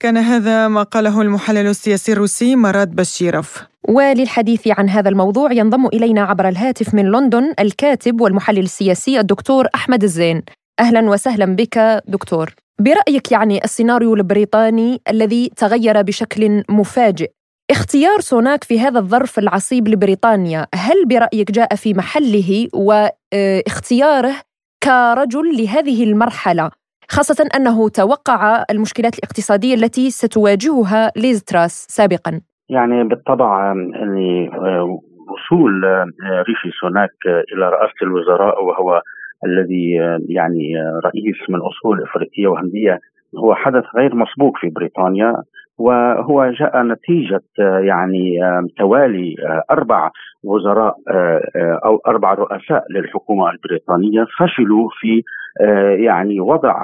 كان هذا ما قاله المحلل السياسي الروسي مراد بشيرف. وللحديث عن هذا الموضوع ينضم إلينا عبر الهاتف من لندن الكاتب والمحلل السياسي الدكتور أحمد الزين. أهلا وسهلا بك دكتور. برأيك يعني السيناريو البريطاني الذي تغير بشكل مفاجئ اختيار سوناك في هذا الظرف العصيب لبريطانيا هل برأيك جاء في محله واختياره كرجل لهذه المرحلة خاصة أنه توقع المشكلات الاقتصادية التي ستواجهها ليز تراس سابقا؟ يعني بالطبع وصول ريشي سوناك إلى رئاسة الوزراء وهو الذي يعني رئيس من أصول إفريقية وهندية هو حدث غير مسبوق في بريطانيا وهو جاء نتيجة يعني توالي أربع وزراء أو أربع رؤساء للحكومة البريطانية فشلوا في يعني وضع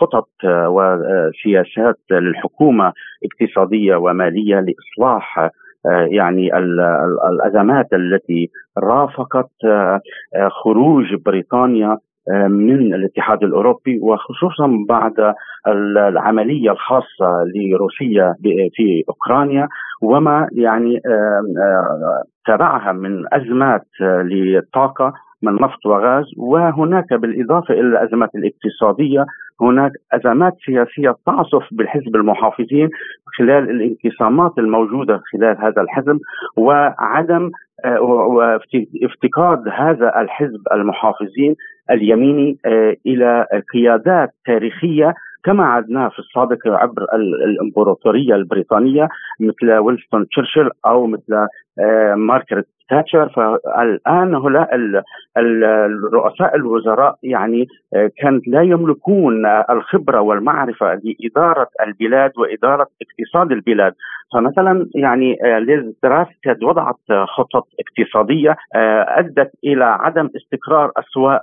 خطط وسياسات للحكومة اقتصادية ومالية لإصلاح يعني الأزمات التي رافقت خروج بريطانيا من الاتحاد الأوروبي وخصوصا بعد العملية الخاصة لروسيا في أوكرانيا وما يعني تبعها من أزمات للطاقه من نفط وغاز. وهناك بالإضافة إلى الأزمات الاقتصادية هناك أزمات سياسية تعصف بالحزب المحافظين خلال الانقسامات الموجودة خلال هذا الحزب وعدم وافتقاد هذا الحزب المحافظين اليميني إلى قيادات تاريخية كما عدناه في السابق عبر الإمبراطورية البريطانية مثل وينستون تشرشل أو مثل مارغريت تاتشر. فالآن هؤلاء الرؤساء الوزراء يعني كانت لا يملكون الخبرة والمعرفة لإدارة البلاد وإدارة اقتصاد البلاد. فمثلا يعني ليز تراس وضعت خطط اقتصادية أدت إلى عدم استقرار أسواق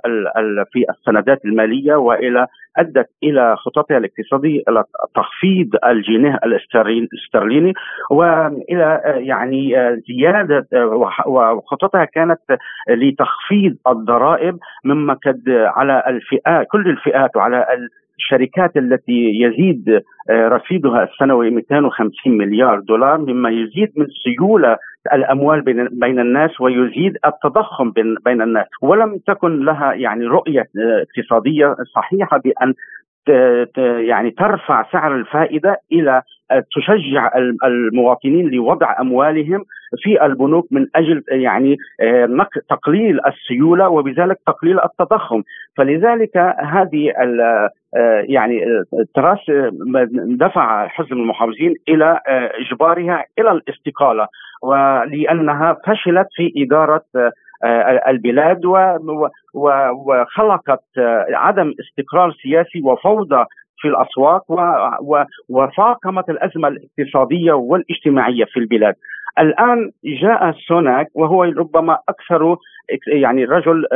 في السندات المالية وإلى أدت إلى خططها الاقتصادية إلى تخفيض الجنيه الاسترليني وإلى يعني زيادة وخططها كانت لتخفيض الضرائب مما قد على الفئات كل الفئات وعلى الشركات التي يزيد رصيدها السنوي 250 مليار دولار مما يزيد من سيولة الأموال بين الناس ويزيد التضخم بين الناس. ولم تكن لها يعني رؤية اقتصادية صحيحة بأن يعني ترفع سعر الفائدة إلى تشجع المواطنين لوضع أموالهم في البنوك من أجل يعني تقليل السيولة وبذلك تقليل التضخم. فلذلك هذه يعني تراس دفع حزب المحافظين إلى إجبارها إلى الاستقالة ولأنها فشلت في إدارة البلاد وخلقت عدم استقرار سياسي وفوضى في الأسواق وفاقمت الأزمة الاقتصادية والاجتماعية في البلاد. الآن جاء سوناك وهو ربما أكثر يعني رجل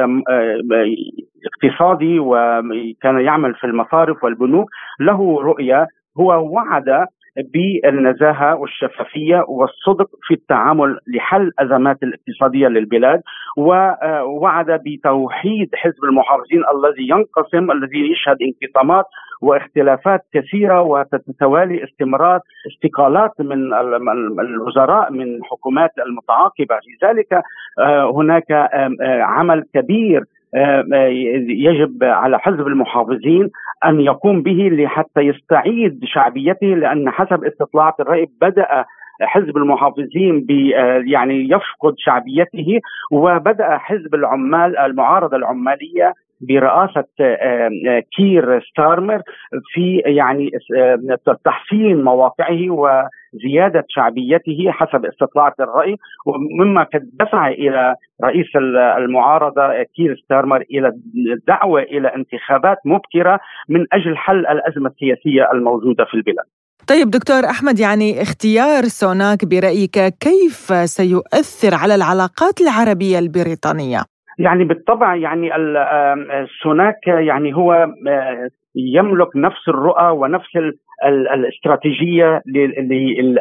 اقتصادي وكان يعمل في المصارف والبنوك له رؤية هو وعد بالنزاهة والشفافية والصدق في التعامل لحل الازمات الاقتصادية للبلاد ووعد بتوحيد حزب المحافظين الذي ينقسم الذي يشهد انقسامات واختلافات كثيرة وتتوالي استمرار استقالات من الوزراء من حكومات المتعاقبة. لذلك هناك عمل كبير يجب على حزب المحافظين أن يقوم به حتى يستعيد شعبيته لأن حسب استطلاعات الرأي بدأ حزب المحافظين يعني يفقد شعبيته وبدأ حزب العمال المعارضة العمالية برئاسة كير ستارمر في يعني تحسين مواقعه وزيادة شعبيته حسب استطلاعات الرأي ومما قد دفع إلى رئيس المعارضة كير ستارمر إلى الدعوة إلى انتخابات مبكرة من أجل حل الأزمة السياسية الموجودة في البلاد. طيب دكتور أحمد يعني اختيار سوناك برأيك كيف سيؤثر على العلاقات العربية البريطانية؟ يعني بالطبع يعني سوناك يعني هو يملك نفس الرؤى ونفس الاستراتيجية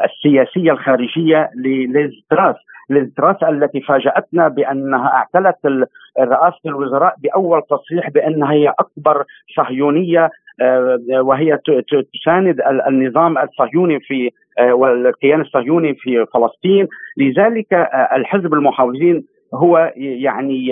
السياسية الخارجية للتراث للتراث التي فاجأتنا بأنها اعتلت رئاسه الوزراء بأول تصريح بأنها هي أكبر صهيونية آه، وهي تساند النظام الصهيوني في آه، والكيان الصهيوني في فلسطين. لذلك آه، الحزب المحافظين هو يعني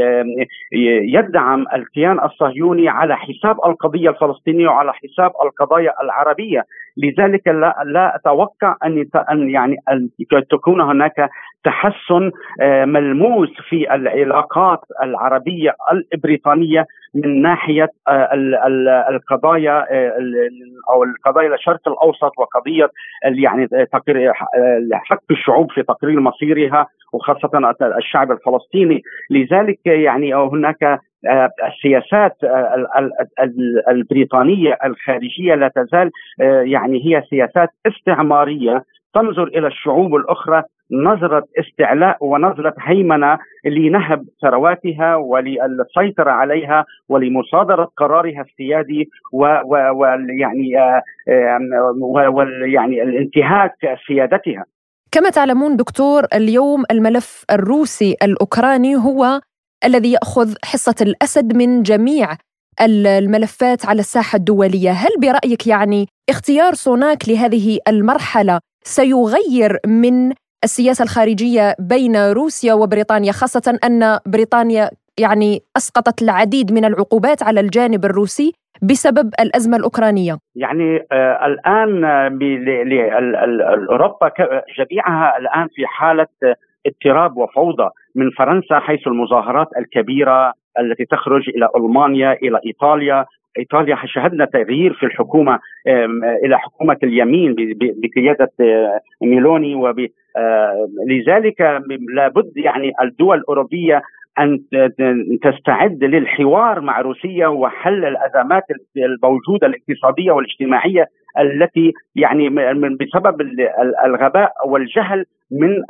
يدعم الكيان الصهيوني على حساب القضية الفلسطينية وعلى حساب القضايا العربية. لذلك لا, لا أتوقع أن أن يعني أن تكون هناك تحسن آه، ملموس في العلاقات العربية البريطانية من ناحية آه، القضايا آه، أو القضايا الشرق الأوسط وقضية يعني حق الشعوب في تقرير مصيرها وخاصة الشعب الفلسطيني. لذلك يعني هناك السياسات آه، البريطانية الخارجية لا تزال آه، يعني هي سياسات استعمارية تنظر إلى الشعوب الأخرى نظرة استعلاء ونظرة هيمنة لنهب ثرواتها وللسيطرة عليها ولمصادرة قرارها السيادي ويعني ويعني الانتهاك سيادتها. كما تعلمون دكتور اليوم الملف الروسي الأوكراني هو الذي يأخذ حصة الأسد من جميع الملفات على الساحة الدولية، هل برأيك يعني اختيار سوناك لهذه المرحلة سيغير من السياسة الخارجية بين روسيا وبريطانيا خاصة أن بريطانيا يعني أسقطت العديد من العقوبات على الجانب الروسي بسبب الأزمة الأوكرانية. يعني آه الآن أوروبا جميعها الآن في حالة اضطراب وفوضى من فرنسا حيث المظاهرات الكبيرة التي تخرج إلى ألمانيا إلى إيطاليا. إيطاليا شهدنا تغيير في الحكومة إلى حكومة اليمين بقيادة آه، ميلوني وب آه، لذلك لابد يعني الدول الأوروبية أن تستعد للحوار مع روسيا وحل الأزمات الموجودة الاقتصادية والاجتماعية التي يعني بسبب الغباء والجهل من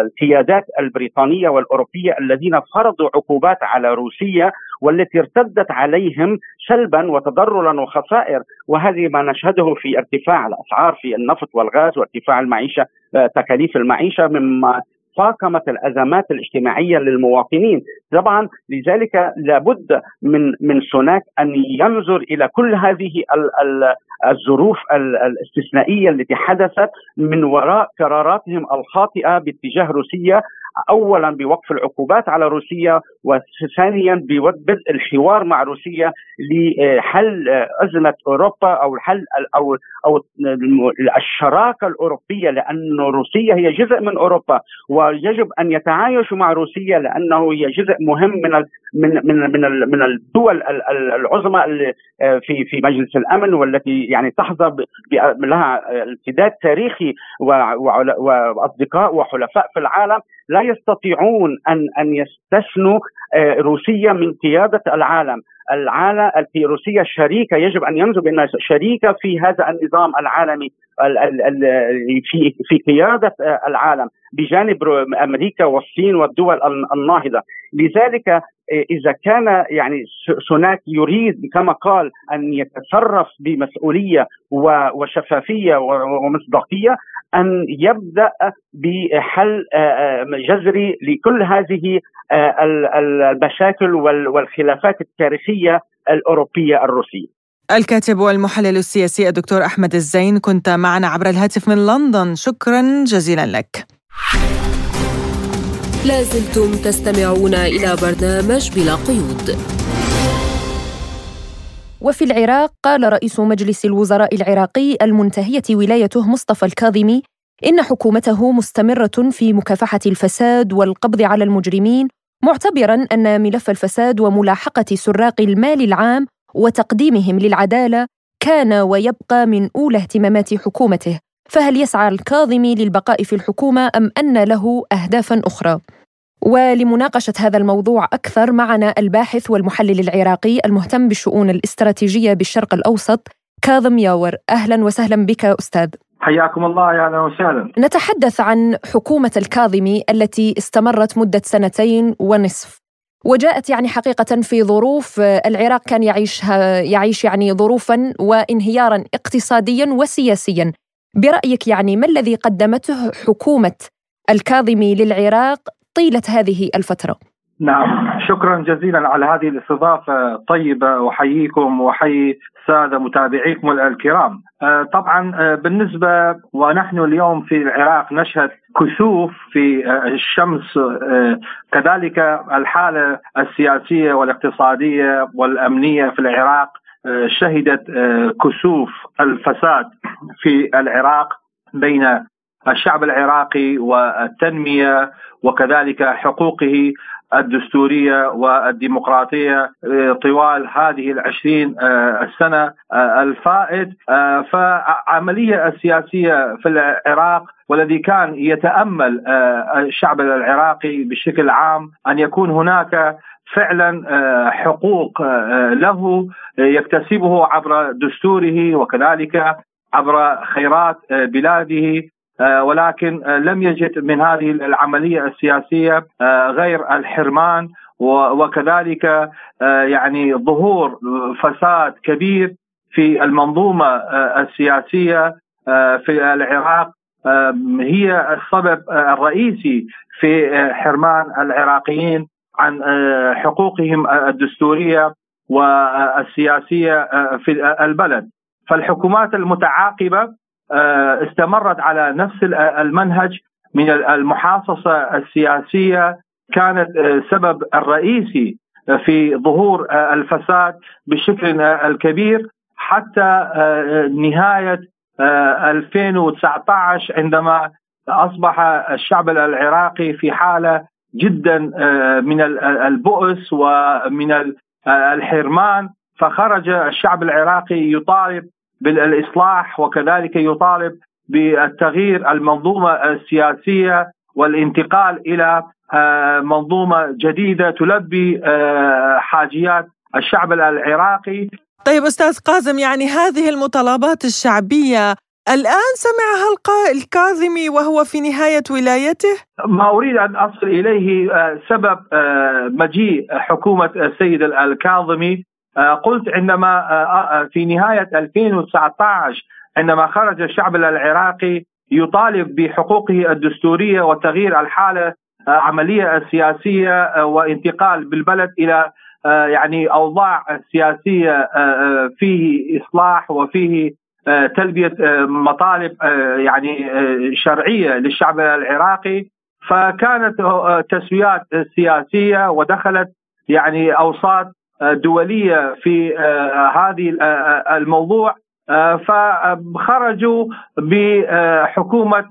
القيادات البريطانية والأوروبية الذين فرضوا عقوبات على روسيا والتي ارتدت عليهم سلبا وتضررا وخسائر. وهذه ما نشهده في ارتفاع الأسعار في النفط والغاز وارتفاع المعيشة تكاليف المعيشة مما فاقمت الأزمات الاجتماعية للمواطنين، طبعا لذلك لابد من من سوناك أن ينظر إلى كل هذه الظروف الاستثنائية التي حدثت من وراء قراراتهم الخاطئة باتجاه روسيا اولا بوقف العقوبات على روسيا وثانيا ببدء الحوار مع روسيا لحل أزمة أوروبا أو حل أو أو الشراكة الأوروبية لأن روسيا هي جزء من أوروبا ويجب أن يتعايشوا مع روسيا لأنه هي جزء مهم من من من من من الدول العظمى في في مجلس الأمن والتي يعني تحظى لها امتداد تاريخي وأصدقاء وحلفاء في العالم. لا يستطيعون ان أن يستثنوا آه، روسيا من قيادة العالم. العالم في روسيا شريكه يجب أن ينظر بأنها شريكة في هذا النظام العالمي في في قيادة آه، العالم بجانب أمريكا والصين والدول الناهضة. لذلك إذا كان يعني سوناك يريد كما قال أن يتصرف بمسؤولية وشفافية ومصداقية أن يبدأ بحل جذري لكل هذه المشاكل والخلافات التاريخية الأوروبية الروسية. الكاتب والمحلل السياسي الدكتور أحمد الزين كنت معنا عبر الهاتف من لندن. شكرا جزيلا لك. لازلتم تستمعون إلى برنامج بلا قيود. وفي العراق قال رئيس مجلس الوزراء العراقي المنتهية ولايته مصطفى الكاظمي إن حكومته مستمرة في مكافحة الفساد والقبض على المجرمين معتبرا أن ملف الفساد وملاحقة سراق المال العام وتقديمهم للعدالة كان ويبقى من أولى اهتمامات حكومته. فهل يسعى الكاظمي للبقاء في الحكومة أم أن له اهدافا أخرى؟ ولمناقشة هذا الموضوع أكثر معنا الباحث والمحلل العراقي المهتم بالشؤون الاستراتيجية بالشرق الأوسط كاظم ياور. أهلا وسهلا بك أستاذ. حياكم الله يا أهلا وسهلا. نتحدث عن حكومة الكاظمي التي استمرت مدة سنتين ونصف. وجاءت يعني حقيقة في ظروف العراق كان يعيشها يعيش يعني ظروفا وانهيارا اقتصاديا وسياسيا. برأيك يعني ما الذي قدمته حكومة الكاظمي للعراق طيلة هذه الفترة؟ نعم شكرا جزيلا على هذه الاستضافة الطيبة وحييكم وحيي السادة متابعيكم الكرام آه، طبعا آه، بالنسبة ونحن اليوم في العراق نشهد كسوف في آه، الشمس كذلك الحالة السياسية والاقتصادية والأمنية في العراق شهدت كسوف الفساد في العراق بين الشعب العراقي والتنمية وكذلك حقوقه الدستورية والديمقراطية آه، طوال هذه العشرين آه، السنة آه، الفائت. فعملية السياسية في العراق والذي كان يتأمل الشعب العراقي بشكل عام أن يكون هناك فعلا حقوق له يكتسبه عبر دستوره وكذلك عبر خيرات بلاده آه، ولكن آه، لم يجد من هذه العملية السياسية آه، غير الحرمان وكذلك يعني ظهور فساد كبير في المنظومة السياسية في العراق هي السبب الرئيسي في حرمان العراقيين. عن حقوقهم الدستورية والسياسية في البلد. فالحكومات المتعاقبة آه، استمرت على نفس المنهج من المحاصصة السياسية. كانت السبب آه، الرئيسي في ظهور آه، الفساد بشكل الكبير. حتى نهاية 2019 عندما أصبح الشعب العراقي في حالة جدا من البؤس ومن الحرمان. فخرج الشعب العراقي يطالب بالإصلاح وكذلك يطالب بالتغيير المنظومة السياسية والانتقال إلى آه، منظومة جديدة تلبي آه، حاجيات الشعب العراقي. طيب أستاذ قاسم يعني هذه المطالبات الشعبية الآن سمعها الكاظمي وهو في نهاية ولايته؟ ما أريد أن أصل إليه آه، سبب مجيء حكومة السيد الكاظمي آه، قلت عندما آه، آه، في نهاية 2019 عندما خرج الشعب العراقي يطالب بحقوقه الدستورية وتغيير الحالة عملية السياسيه وانتقال بالبلد إلى يعني أوضاع سياسية فيه إصلاح وفيه تلبية مطالب يعني شرعية للشعب العراقي. فكانت تسويات سياسية ودخلت يعني أوساط دولية في آه، هذه آه، آه، الموضوع. فخرجوا بحكومه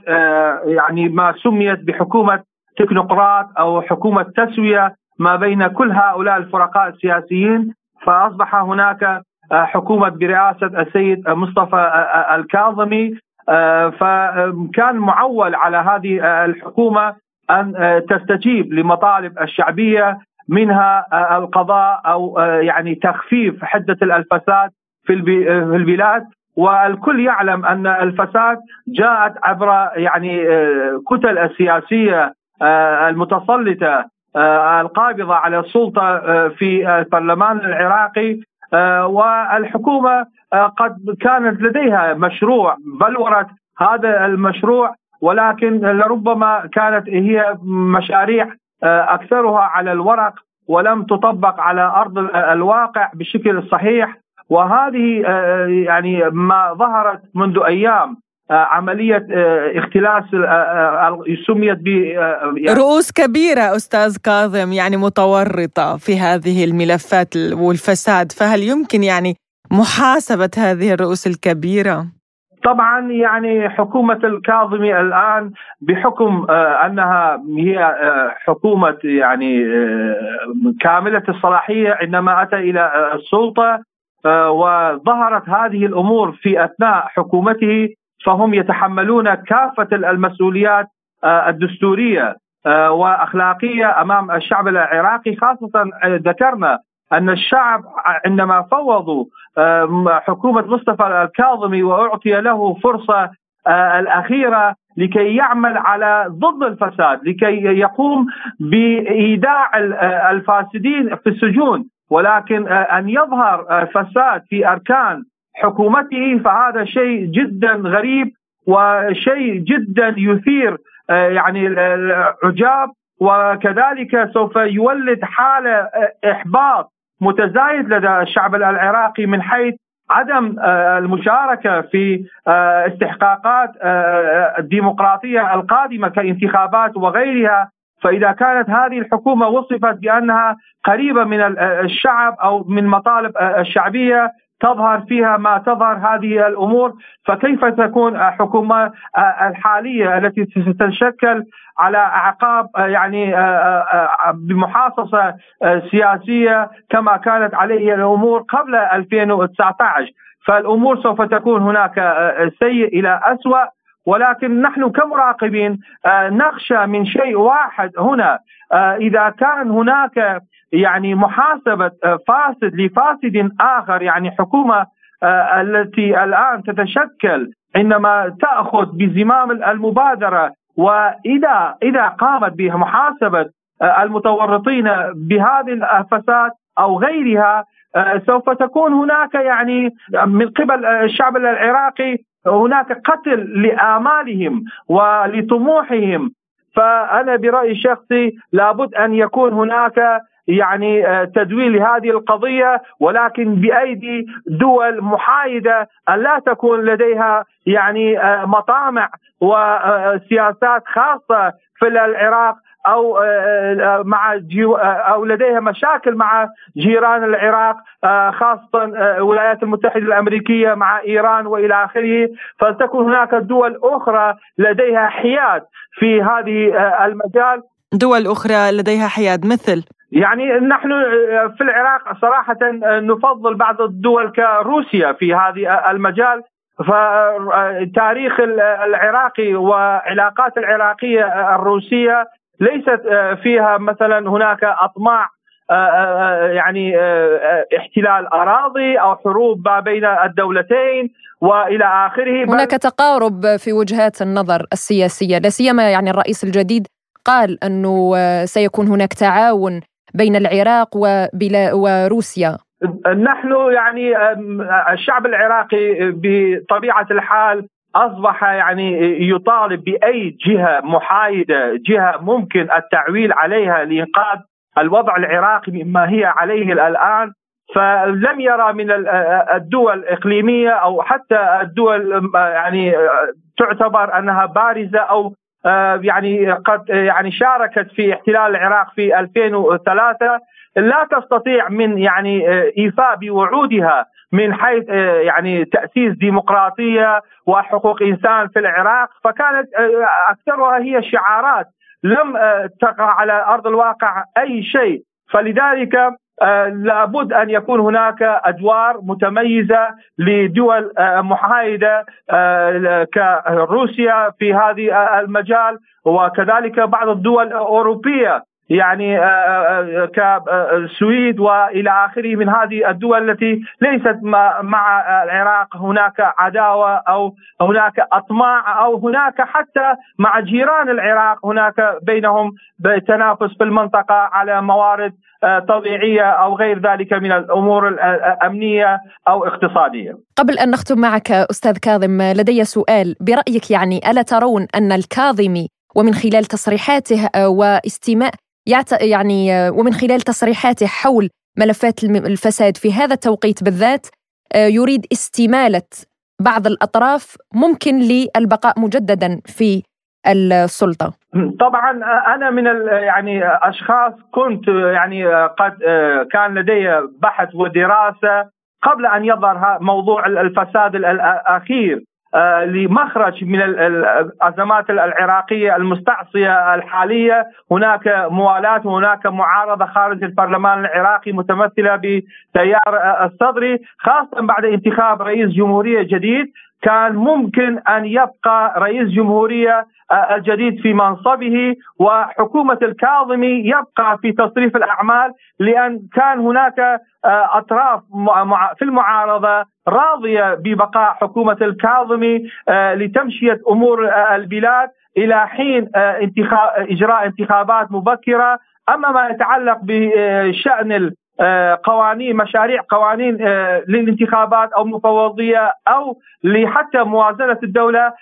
يعني ما سميت بحكومة تكنوقراط أو حكومة تسوية ما بين كل هؤلاء الفرقاء السياسيين. فأصبح هناك حكومة برئاسة السيد مصطفى الكاظمي. فكان معول على هذه الحكومة أن تستجيب لمطالب الشعبية منها آه، القضاء أو آه، يعني تخفيف حدة الفساد في آه، البلاد. والكل يعلم أن الفساد جاءت عبر يعني كتل السياسية المتسلطة القابضة على السلطة في البرلمان العراقي. والحكومة قد كانت لديها مشروع بلورت هذا المشروع ولكن لربما كانت هي مشاريع آه، أكثرها على الورق ولم تطبق على أرض الواقع بشكل صحيح. وهذه آه، يعني ما ظهرت منذ أيام. آه، عملية اختلاس سميت ب يعني رؤوس كبيرة أستاذ كاظم يعني متورطة في هذه الملفات والفساد فهل يمكن يعني محاسبة هذه الرؤوس الكبيرة؟ طبعا يعني حكومة الكاظمي الآن بحكم آه، أنها هي آه، حكومة يعني آه، كاملة الصلاحية عندما أتى إلى السلطة وظهرت هذه الأمور في أثناء حكومته فهم يتحملون كافة المسؤوليات الدستورية وأخلاقية أمام الشعب العراقي خاصة ذكرنا أن الشعب عندما فوضوا حكومة مصطفى الكاظمي وأعطي له فرصة آه، الأخيرة لكي يعمل على ضد الفساد لكي يقوم بإيداع الفاسدين في السجون ولكن أن يظهر فساد في أركان حكومته فهذا شيء جدا غريب وشيء جدا يثير يعني العجاب وكذلك سوف يولد حالة إحباط متزايد لدى الشعب العراقي من حيث عدم آه، المشاركة في آه، استحقاقات آه، الديمقراطية القادمة كانتخابات وغيرها. فإذا كانت هذه الحكومة وصفت بأنها قريبة من الشعب أو من مطالب الشعبية تظهر فيها ما تظهر هذه الأمور فكيف تكون الحكومة الحالية التي ستتشكل على أعقاب يعني بمحاصصة سياسية كما كانت عليه الأمور قبل 2019 فالأمور سوف تكون هناك سيء إلى اسوء ولكن نحن كمراقبين نخشى من شيء واحد هنا. إذا كان هناك يعني محاسبة آه، فاسد لفاسد آخر يعني حكومة آه، التي الآن تتشكل عندما تأخذ بزمام المبادرة. وإذا إذا قامت بمحاسبه آه، المتورطين بهذه الفساد أو غيرها سوف تكون هناك يعني من قبل الشعب العراقي هناك قتل لآمالهم ولطموحهم. فأنا برأيي الشخصي لابد أن يكون هناك يعني آه، تدويل هذه القضية ولكن بأيدي دول محايدة أن لا تكون لديها يعني آه، مطامع وسياسات خاصة في العراق أو مع أو لديها مشاكل مع جيران العراق خاصة الولايات المتحدة الأمريكية مع إيران وإلى آخره. فلتكن هناك دول أخرى لديها حياد في هذه المجال. دول أخرى لديها حياد مثل؟ يعني نحن في العراق صراحة نفضل بعض الدول كروسيا في هذا المجال. فتاريخ العراقي وعلاقات العراقية الروسية ليست فيها مثلا هناك أطماع يعني احتلال أراضي أو حروب ما بين الدولتين وإلى آخره. هناك تقارب في وجهات النظر السياسية لا سيما يعني الرئيس الجديد قال أنه سيكون هناك تعاون بين العراق وبلا وروسيا. نحن يعني الشعب العراقي بطبيعة الحال أصبح يعني يطالب بأي جهة محايدة، جهة ممكن التعويل عليها لانقاذ الوضع العراقي مما هي عليه الآن. فلم يرى من الدول الإقليمية أو حتى الدول يعني تعتبر أنها بارزة أو آه، يعني قد يعني شاركت في احتلال العراق في 2003 لا تستطيع من يعني آه، ايفاء بوعودها من حيث آه، يعني تأسيس ديمقراطية وحقوق إنسان في العراق. فكانت أكثرها هي شعارات لم تقع على أرض الواقع أي شيء. فلذلك آه، لابد أن يكون هناك أدوار متميزة لدول آه، محايدة آه، كروسيا في هذا المجال وكذلك بعض الدول الأوروبية. يعني كالسويد وإلى آخره من هذه الدول التي ليست مع العراق. هناك عداوة أو هناك أطماع أو هناك حتى مع جيران العراق. هناك بينهم تنافس في المنطقة على موارد طبيعية أو غير ذلك من الأمور الامنيه أو اقتصادية. قبل أن نختم معك أستاذ كاظم لدي سؤال. برأيك يعني ألا ترون أن الكاظمي ومن خلال تصريحاته واستماء يعني ومن خلال تصريحاته حول ملفات الفساد في هذا التوقيت بالذات يريد استمالة بعض الأطراف ممكن للبقاء مجددا في السلطة. طبعا أنا من يعني أشخاص كنت يعني قد كان لدي بحث ودراسة قبل أن يظهر موضوع الفساد الأخير. آه، لمخرج من الأزمات العراقية المستعصية الحالية. هناك موالاه وهناك معارضة خارج البرلمان العراقي متمثلة بتيار الصدري خاصة بعد انتخاب رئيس جمهورية جديد. كان ممكن أن يبقى رئيس جمهورية آه، الجديد في منصبه وحكومة الكاظمي يبقى في تصريف الأعمال لأن كان هناك آه، أطراف في المعارضة راضية ببقاء حكومة الكاظمي آه، لتمشية أمور البلاد إلى حين إجراء انتخابات مبكرة. أما ما يتعلق بشأن آه، قوانين مشاريع قوانين آه، للانتخابات أو مفوضية أو لحتى موازنة الدولة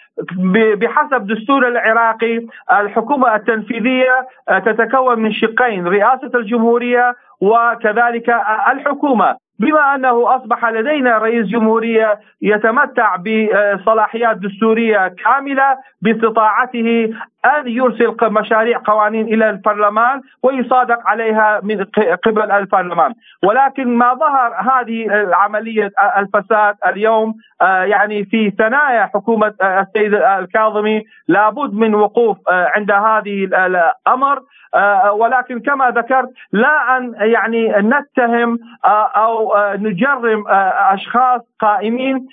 بحسب دستور العراقي الحكومة التنفيذية آه، تتكون من شقين رئاسة الجمهورية وكذلك الحكومة. بما أنه أصبح لدينا رئيس جمهورية يتمتع بصلاحيات دستورية كاملة باستطاعته أن يرسل مشاريع قوانين إلى البرلمان ويصادق عليها من قبل البرلمان، ولكن ما ظهر هذه عملية الفساد اليوم آه، يعني في ثنايا حكومة السيد الكاظمي لابد من وقوف آه، عند هذه الأمر. آه، ولكن كما ذكرت لا أن يعني نتهم أو نجرم أشخاص قائمين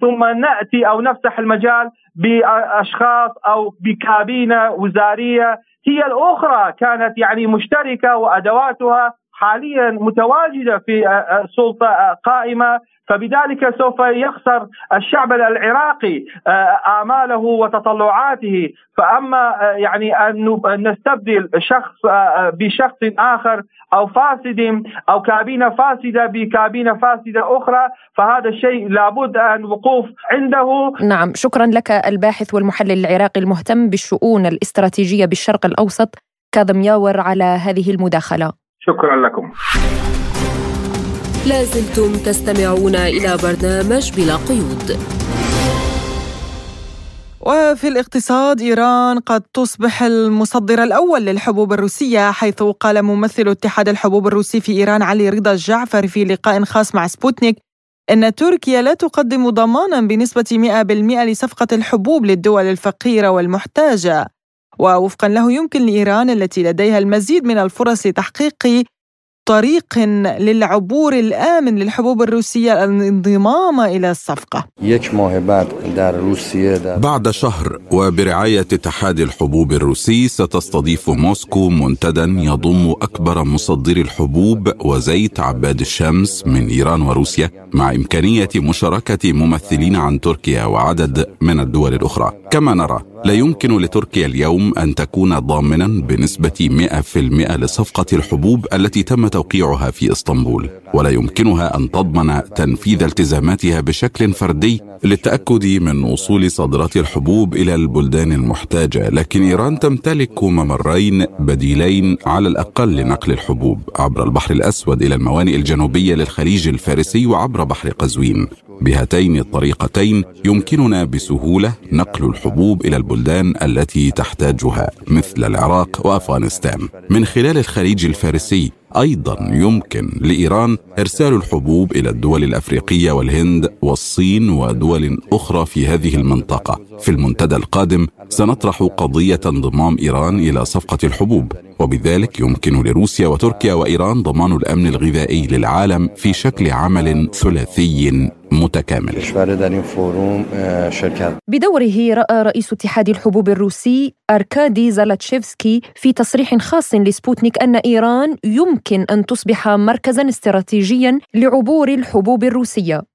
ثم نأتي أو نفتح المجال بأشخاص أو بكابينة وزارية هي الأخرى كانت يعني مشتركة وأدواتها حاليا متواجدة في سلطة قائمة. فبذلك سوف يخسر الشعب العراقي آه، آماله وتطلعاته. فأما آه، يعني أن نستبدل شخص آه، بشخص آخر أو فاسد أو كابينة فاسدة بكابينة فاسدة أخرى فهذا الشيء لابد أن وقوف عنده. نعم شكرا لك الباحث والمحلل العراقي المهتم بالشؤون الاستراتيجية بالشرق الأوسط كاظم ياور على هذه المداخلة. شكرا لكم. لازلتم تستمعون إلى برنامج بلا قيود. وفي الاقتصاد إيران قد تصبح المصدر الأول للحبوب الروسية حيث قال ممثل اتحاد الحبوب الروسي في إيران علي رضا الجعفر في لقاء خاص مع سبوتنيك أن تركيا لا تقدم ضمانا بنسبة 100% لصفقة الحبوب للدول الفقيرة والمحتاجة. ووفقا له يمكن لإيران التي لديها المزيد من الفرص لتحقيق طريق للعبور الآمن للحبوب الروسية الانضمام إلى الصفقة. بعد شهر وبرعاية اتحاد الحبوب الروسي ستستضيف موسكو منتدى يضم أكبر مصدري الحبوب وزيت عباد الشمس من إيران وروسيا مع إمكانية مشاركة ممثلين عن تركيا وعدد من الدول الأخرى. كما نرى لا يمكن لتركيا اليوم أن تكون ضامنا بنسبة 100% لصفقة الحبوب التي تم توقيعها في إسطنبول ولا يمكنها أن تضمن تنفيذ التزاماتها بشكل فردي للتأكد من وصول صادرات الحبوب إلى البلدان المحتاجة. لكن إيران تمتلك ممرين بديلين على الأقل لنقل الحبوب عبر البحر الأسود إلى الموانئ الجنوبية للخليج الفارسي وعبر بحر قزوين. بهاتين الطريقتين يمكننا بسهولة نقل الحبوب إلى البلدان التي تحتاجها مثل العراق وأفغانستان. من خلال الخليج الفارسي أيضا يمكن لإيران إرسال الحبوب إلى الدول الأفريقية والهند والصين ودول أخرى في هذه المنطقة. في المنتدى القادم سنطرح قضية انضمام إيران إلى صفقة الحبوب وبذلك يمكن لروسيا وتركيا وإيران ضمان الأمن الغذائي للعالم في شكل عمل ثلاثي متكامل. بدوره رأى رئيس اتحاد الحبوب الروسي أركادي زالاتشيفسكي في تصريح خاص لسبوتنيك أن إيران يمكن أن تصبح مركزا استراتيجيا لعبور الحبوب الروسية.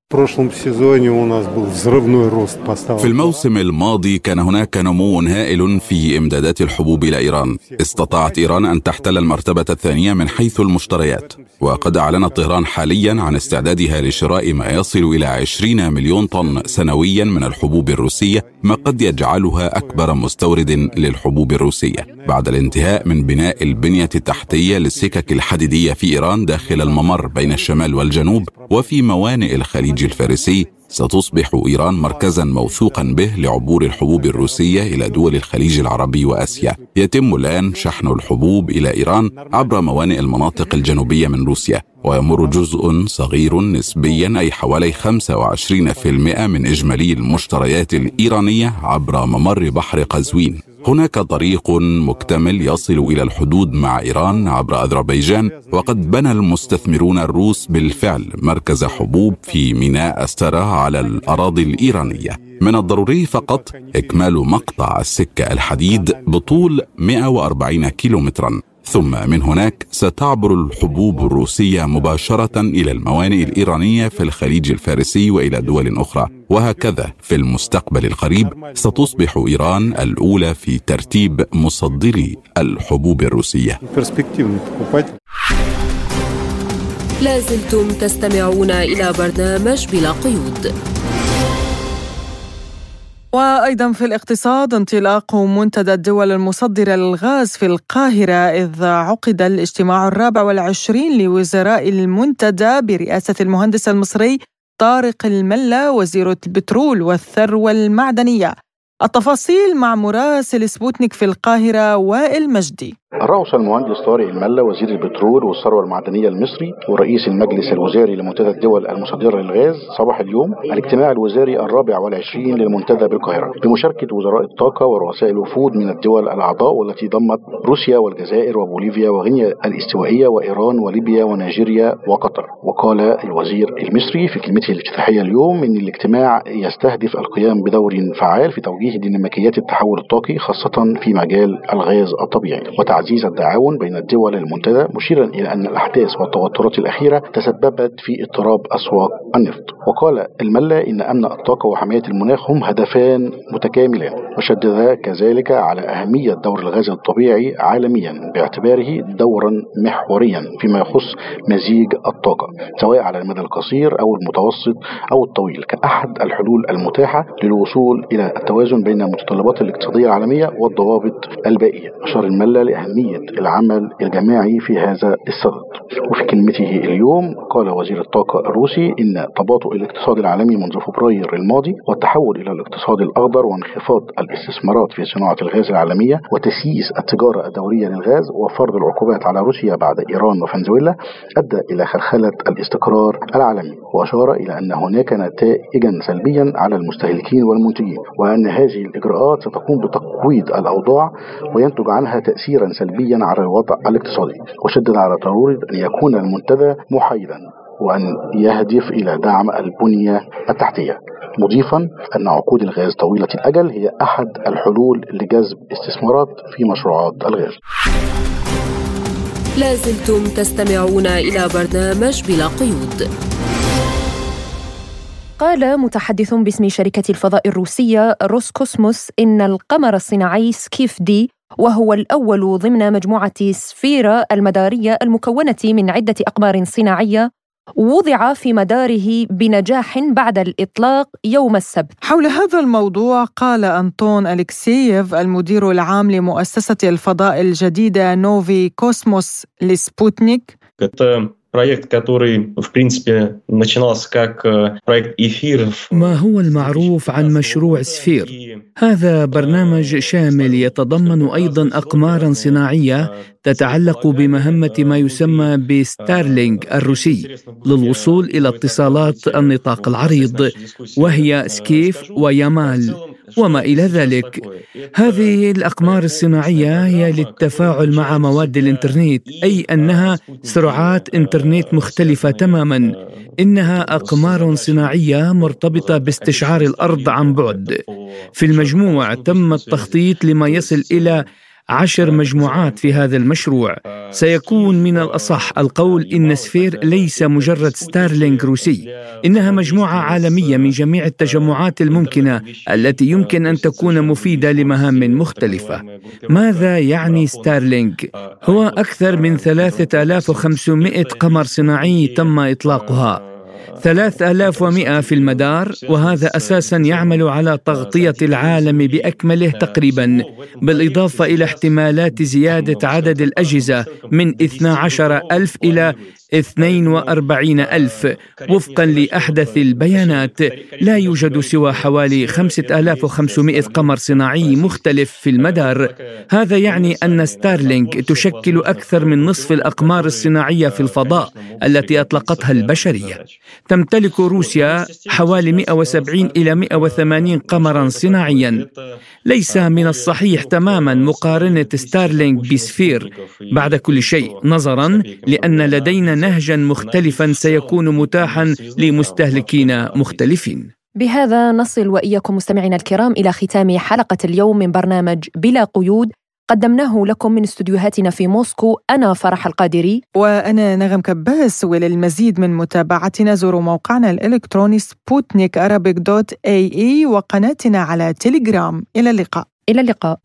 في الموسم الماضي كان هناك نمو هائل في إمدادات الحبوب إلى إيران. استطاعت إيران أن تحتل المرتبة الثانية من حيث المشتريات. وقد اعلنت طهران حاليا عن استعدادها لشراء ما يصل إلى 20 مليون طن سنويا من الحبوب الروسية ما قد يجعلها أكبر مستورد للحبوب الروسية. بعد الانتهاء من بناء البنية التحتية للسكك الحديدية في إيران داخل الممر بين الشمال والجنوب وفي موانئ الخليج الفارسي ستصبح إيران مركزا موثوقا به لعبور الحبوب الروسية إلى دول الخليج العربي وآسيا. يتم الآن شحن الحبوب إلى إيران عبر موانئ المناطق الجنوبية من روسيا ويمر جزء صغير نسبيا أي حوالي 25% من إجمالي المشتريات الإيرانية عبر ممر بحر قزوين. هناك طريق مكتمل يصل إلى الحدود مع إيران عبر أذربيجان وقد بنى المستثمرون الروس بالفعل مركز حبوب في ميناء أسترا على الأراضي الإيرانية. من الضروري فقط إكمال مقطع السكة الحديد بطول 140 كيلومترا. ثم من هناك ستعبر الحبوب الروسية مباشرة إلى الموانئ الإيرانية في الخليج الفارسي وإلى دول أخرى. وهكذا في المستقبل القريب ستصبح إيران الأولى في ترتيب مصدري الحبوب الروسية. لازلتم تستمعون إلى برنامج بلا قيود. وأيضا في الاقتصاد انطلاق منتدى الدول المصدرة للغاز في القاهرة إذ عقد الاجتماع الرابع والعشرين لوزراء المنتدى برئاسة المهندس المصري طارق الملا وزير البترول والثروة المعدنية. التفاصيل مع مراسل سبوتنيك في القاهرة وائل مجدي. الرئيس المهندس طارق الملا وزير البترول والثروة المعدنية المصري ورئيس المجلس الوزاري لمنتدى الدول المصدرة للغاز صباح اليوم الاجتماع الوزاري الرابع والعشرين للمنتدى بالقاهرة. بمشاركة وزراء الطاقة ورؤساء الوفود من الدول الأعضاء والتي ضمت روسيا والجزائر وبوليفيا وغينيا الاستوائية وإيران وليبيا ونيجيريا وقطر. وقال الوزير المصري في كلمته الافتتاحية اليوم إن الاجتماع يستهدف القيام بدور فعال في توجيه ديناميكيات التحول الطاقي خاصة في مجال الغاز الطبيعي. وتعزيز التعاون بين الدول المنتدى مشيرا إلى أن الأحداث والتوترات الأخيرة تسببت في اضطراب أسواق النفط. وقال الملا إن أمن الطاقة وحماية المناخ هم هدفان متكاملان وشدد كذلك على أهمية دور الغاز الطبيعي عالميا باعتباره دورا محوريا فيما يخص مزيج الطاقة سواء على المدى القصير أو المتوسط أو الطويل كأحد الحلول المتاحة للوصول إلى التوازن بين المتطلبات الاقتصادية العالمية والضوابط البائية. أشار الملا لأهمية العمل الجماعي في هذا الصدد. وفي كلمته اليوم قال وزير الطاقة الروسي إن تباطؤ الاقتصاد العالمي منذ فبراير الماضي والتحول إلى الاقتصاد الأخضر وانخفاض الاستثمارات في صناعة الغاز العالمية وتسييس التجارة الدولية للغاز وفرض العقوبات على روسيا بعد إيران وفنزويلا أدى إلى خلخلة الاستقرار العالمي وأشار إلى أن هناك نتائجا سلبيا على المستهلكين والمنتجين وأن هذه الإجراءات ستقوم بتقويض الأوضاع وينتج عنها تأثيرا سلبيا على الوضع الاقتصادي وشدد على ضرورة أن يكون المنتدى محايدا وأن يهدف إلى دعم البنية التحتية. مضيفا أن عقود الغاز طويلة الأجل هي أحد الحلول لجذب استثمارات في مشروعات الغاز. لازلتم تستمعون إلى برنامج بلا قيود. قال متحدث باسم شركة الفضاء الروسية روسكوسموس إن القمر الصناعي سكيف دي وهو الأول ضمن مجموعة سفيرة المدارية المكونة من عدة أقمار صناعية وضع في مداره بنجاح بعد الإطلاق يوم السبت. حول هذا الموضوع قال أنطون أليكسييف المدير العام لمؤسسة الفضاء الجديدة نوفي كوسموس لسبوتنيك. проект, который, в принципе, начинался как проект эфир. ما هو المعروف عن مشروع سفير؟ هذا برنامج شامل يتضمن أيضا أقمارا صناعية تتعلق بمهمة ما يسمى بستارلينج الروسي للوصول إلى اتصالات النطاق العريض وهي سكيف ويامال وما إلى ذلك. هذه الأقمار الصناعية هي للتفاعل مع مواد الإنترنت أي أنها سرعات إنترنت مختلفة تماما. إنها أقمار صناعية مرتبطة باستشعار الأرض عن بعد. في المجموع تم التخطيط لما يصل إلى عشر مجموعات في هذا المشروع. سيكون من الأصح القول إن سفير ليس مجرد ستارلينك روسي إنها مجموعة عالمية من جميع التجمعات الممكنة التي يمكن أن تكون مفيدة لمهام مختلفة. ماذا يعني ستارلينج؟ هو أكثر من 3500 قمر صناعي تم إطلاقها. 3100 في المدار وهذا أساسا يعمل على تغطية العالم بأكمله تقريبا بالإضافة إلى احتمالات زيادة عدد الأجهزة من 12 ألف إلى 42 ألف. وفقا لأحدث البيانات لا يوجد سوى حوالي 5500 قمر صناعي مختلف في المدار. هذا يعني أن ستارلينك تشكل أكثر من نصف الأقمار الصناعية في الفضاء التي أطلقتها البشرية. تمتلك روسيا حوالي 170 إلى 180 قمرا صناعيا. ليس من الصحيح تماما مقارنة ستارلينك بسفير. بعد كل شيء نظرا لأن لدينا نهجا مختلفا سيكون متاحا لمستهلكين مختلفين. بهذا نصل وإياكم مستمعينا الكرام إلى ختام حلقة اليوم من برنامج بلا قيود. قدمناه لكم من استديوهاتنا في موسكو أنا فرح القادري. وأنا نغم كباس وللمزيد من متابعتنا زوروا موقعنا الإلكتروني سبوتنيك dot ae وقناتنا على تيليجرام. إلى اللقاء. إلى اللقاء.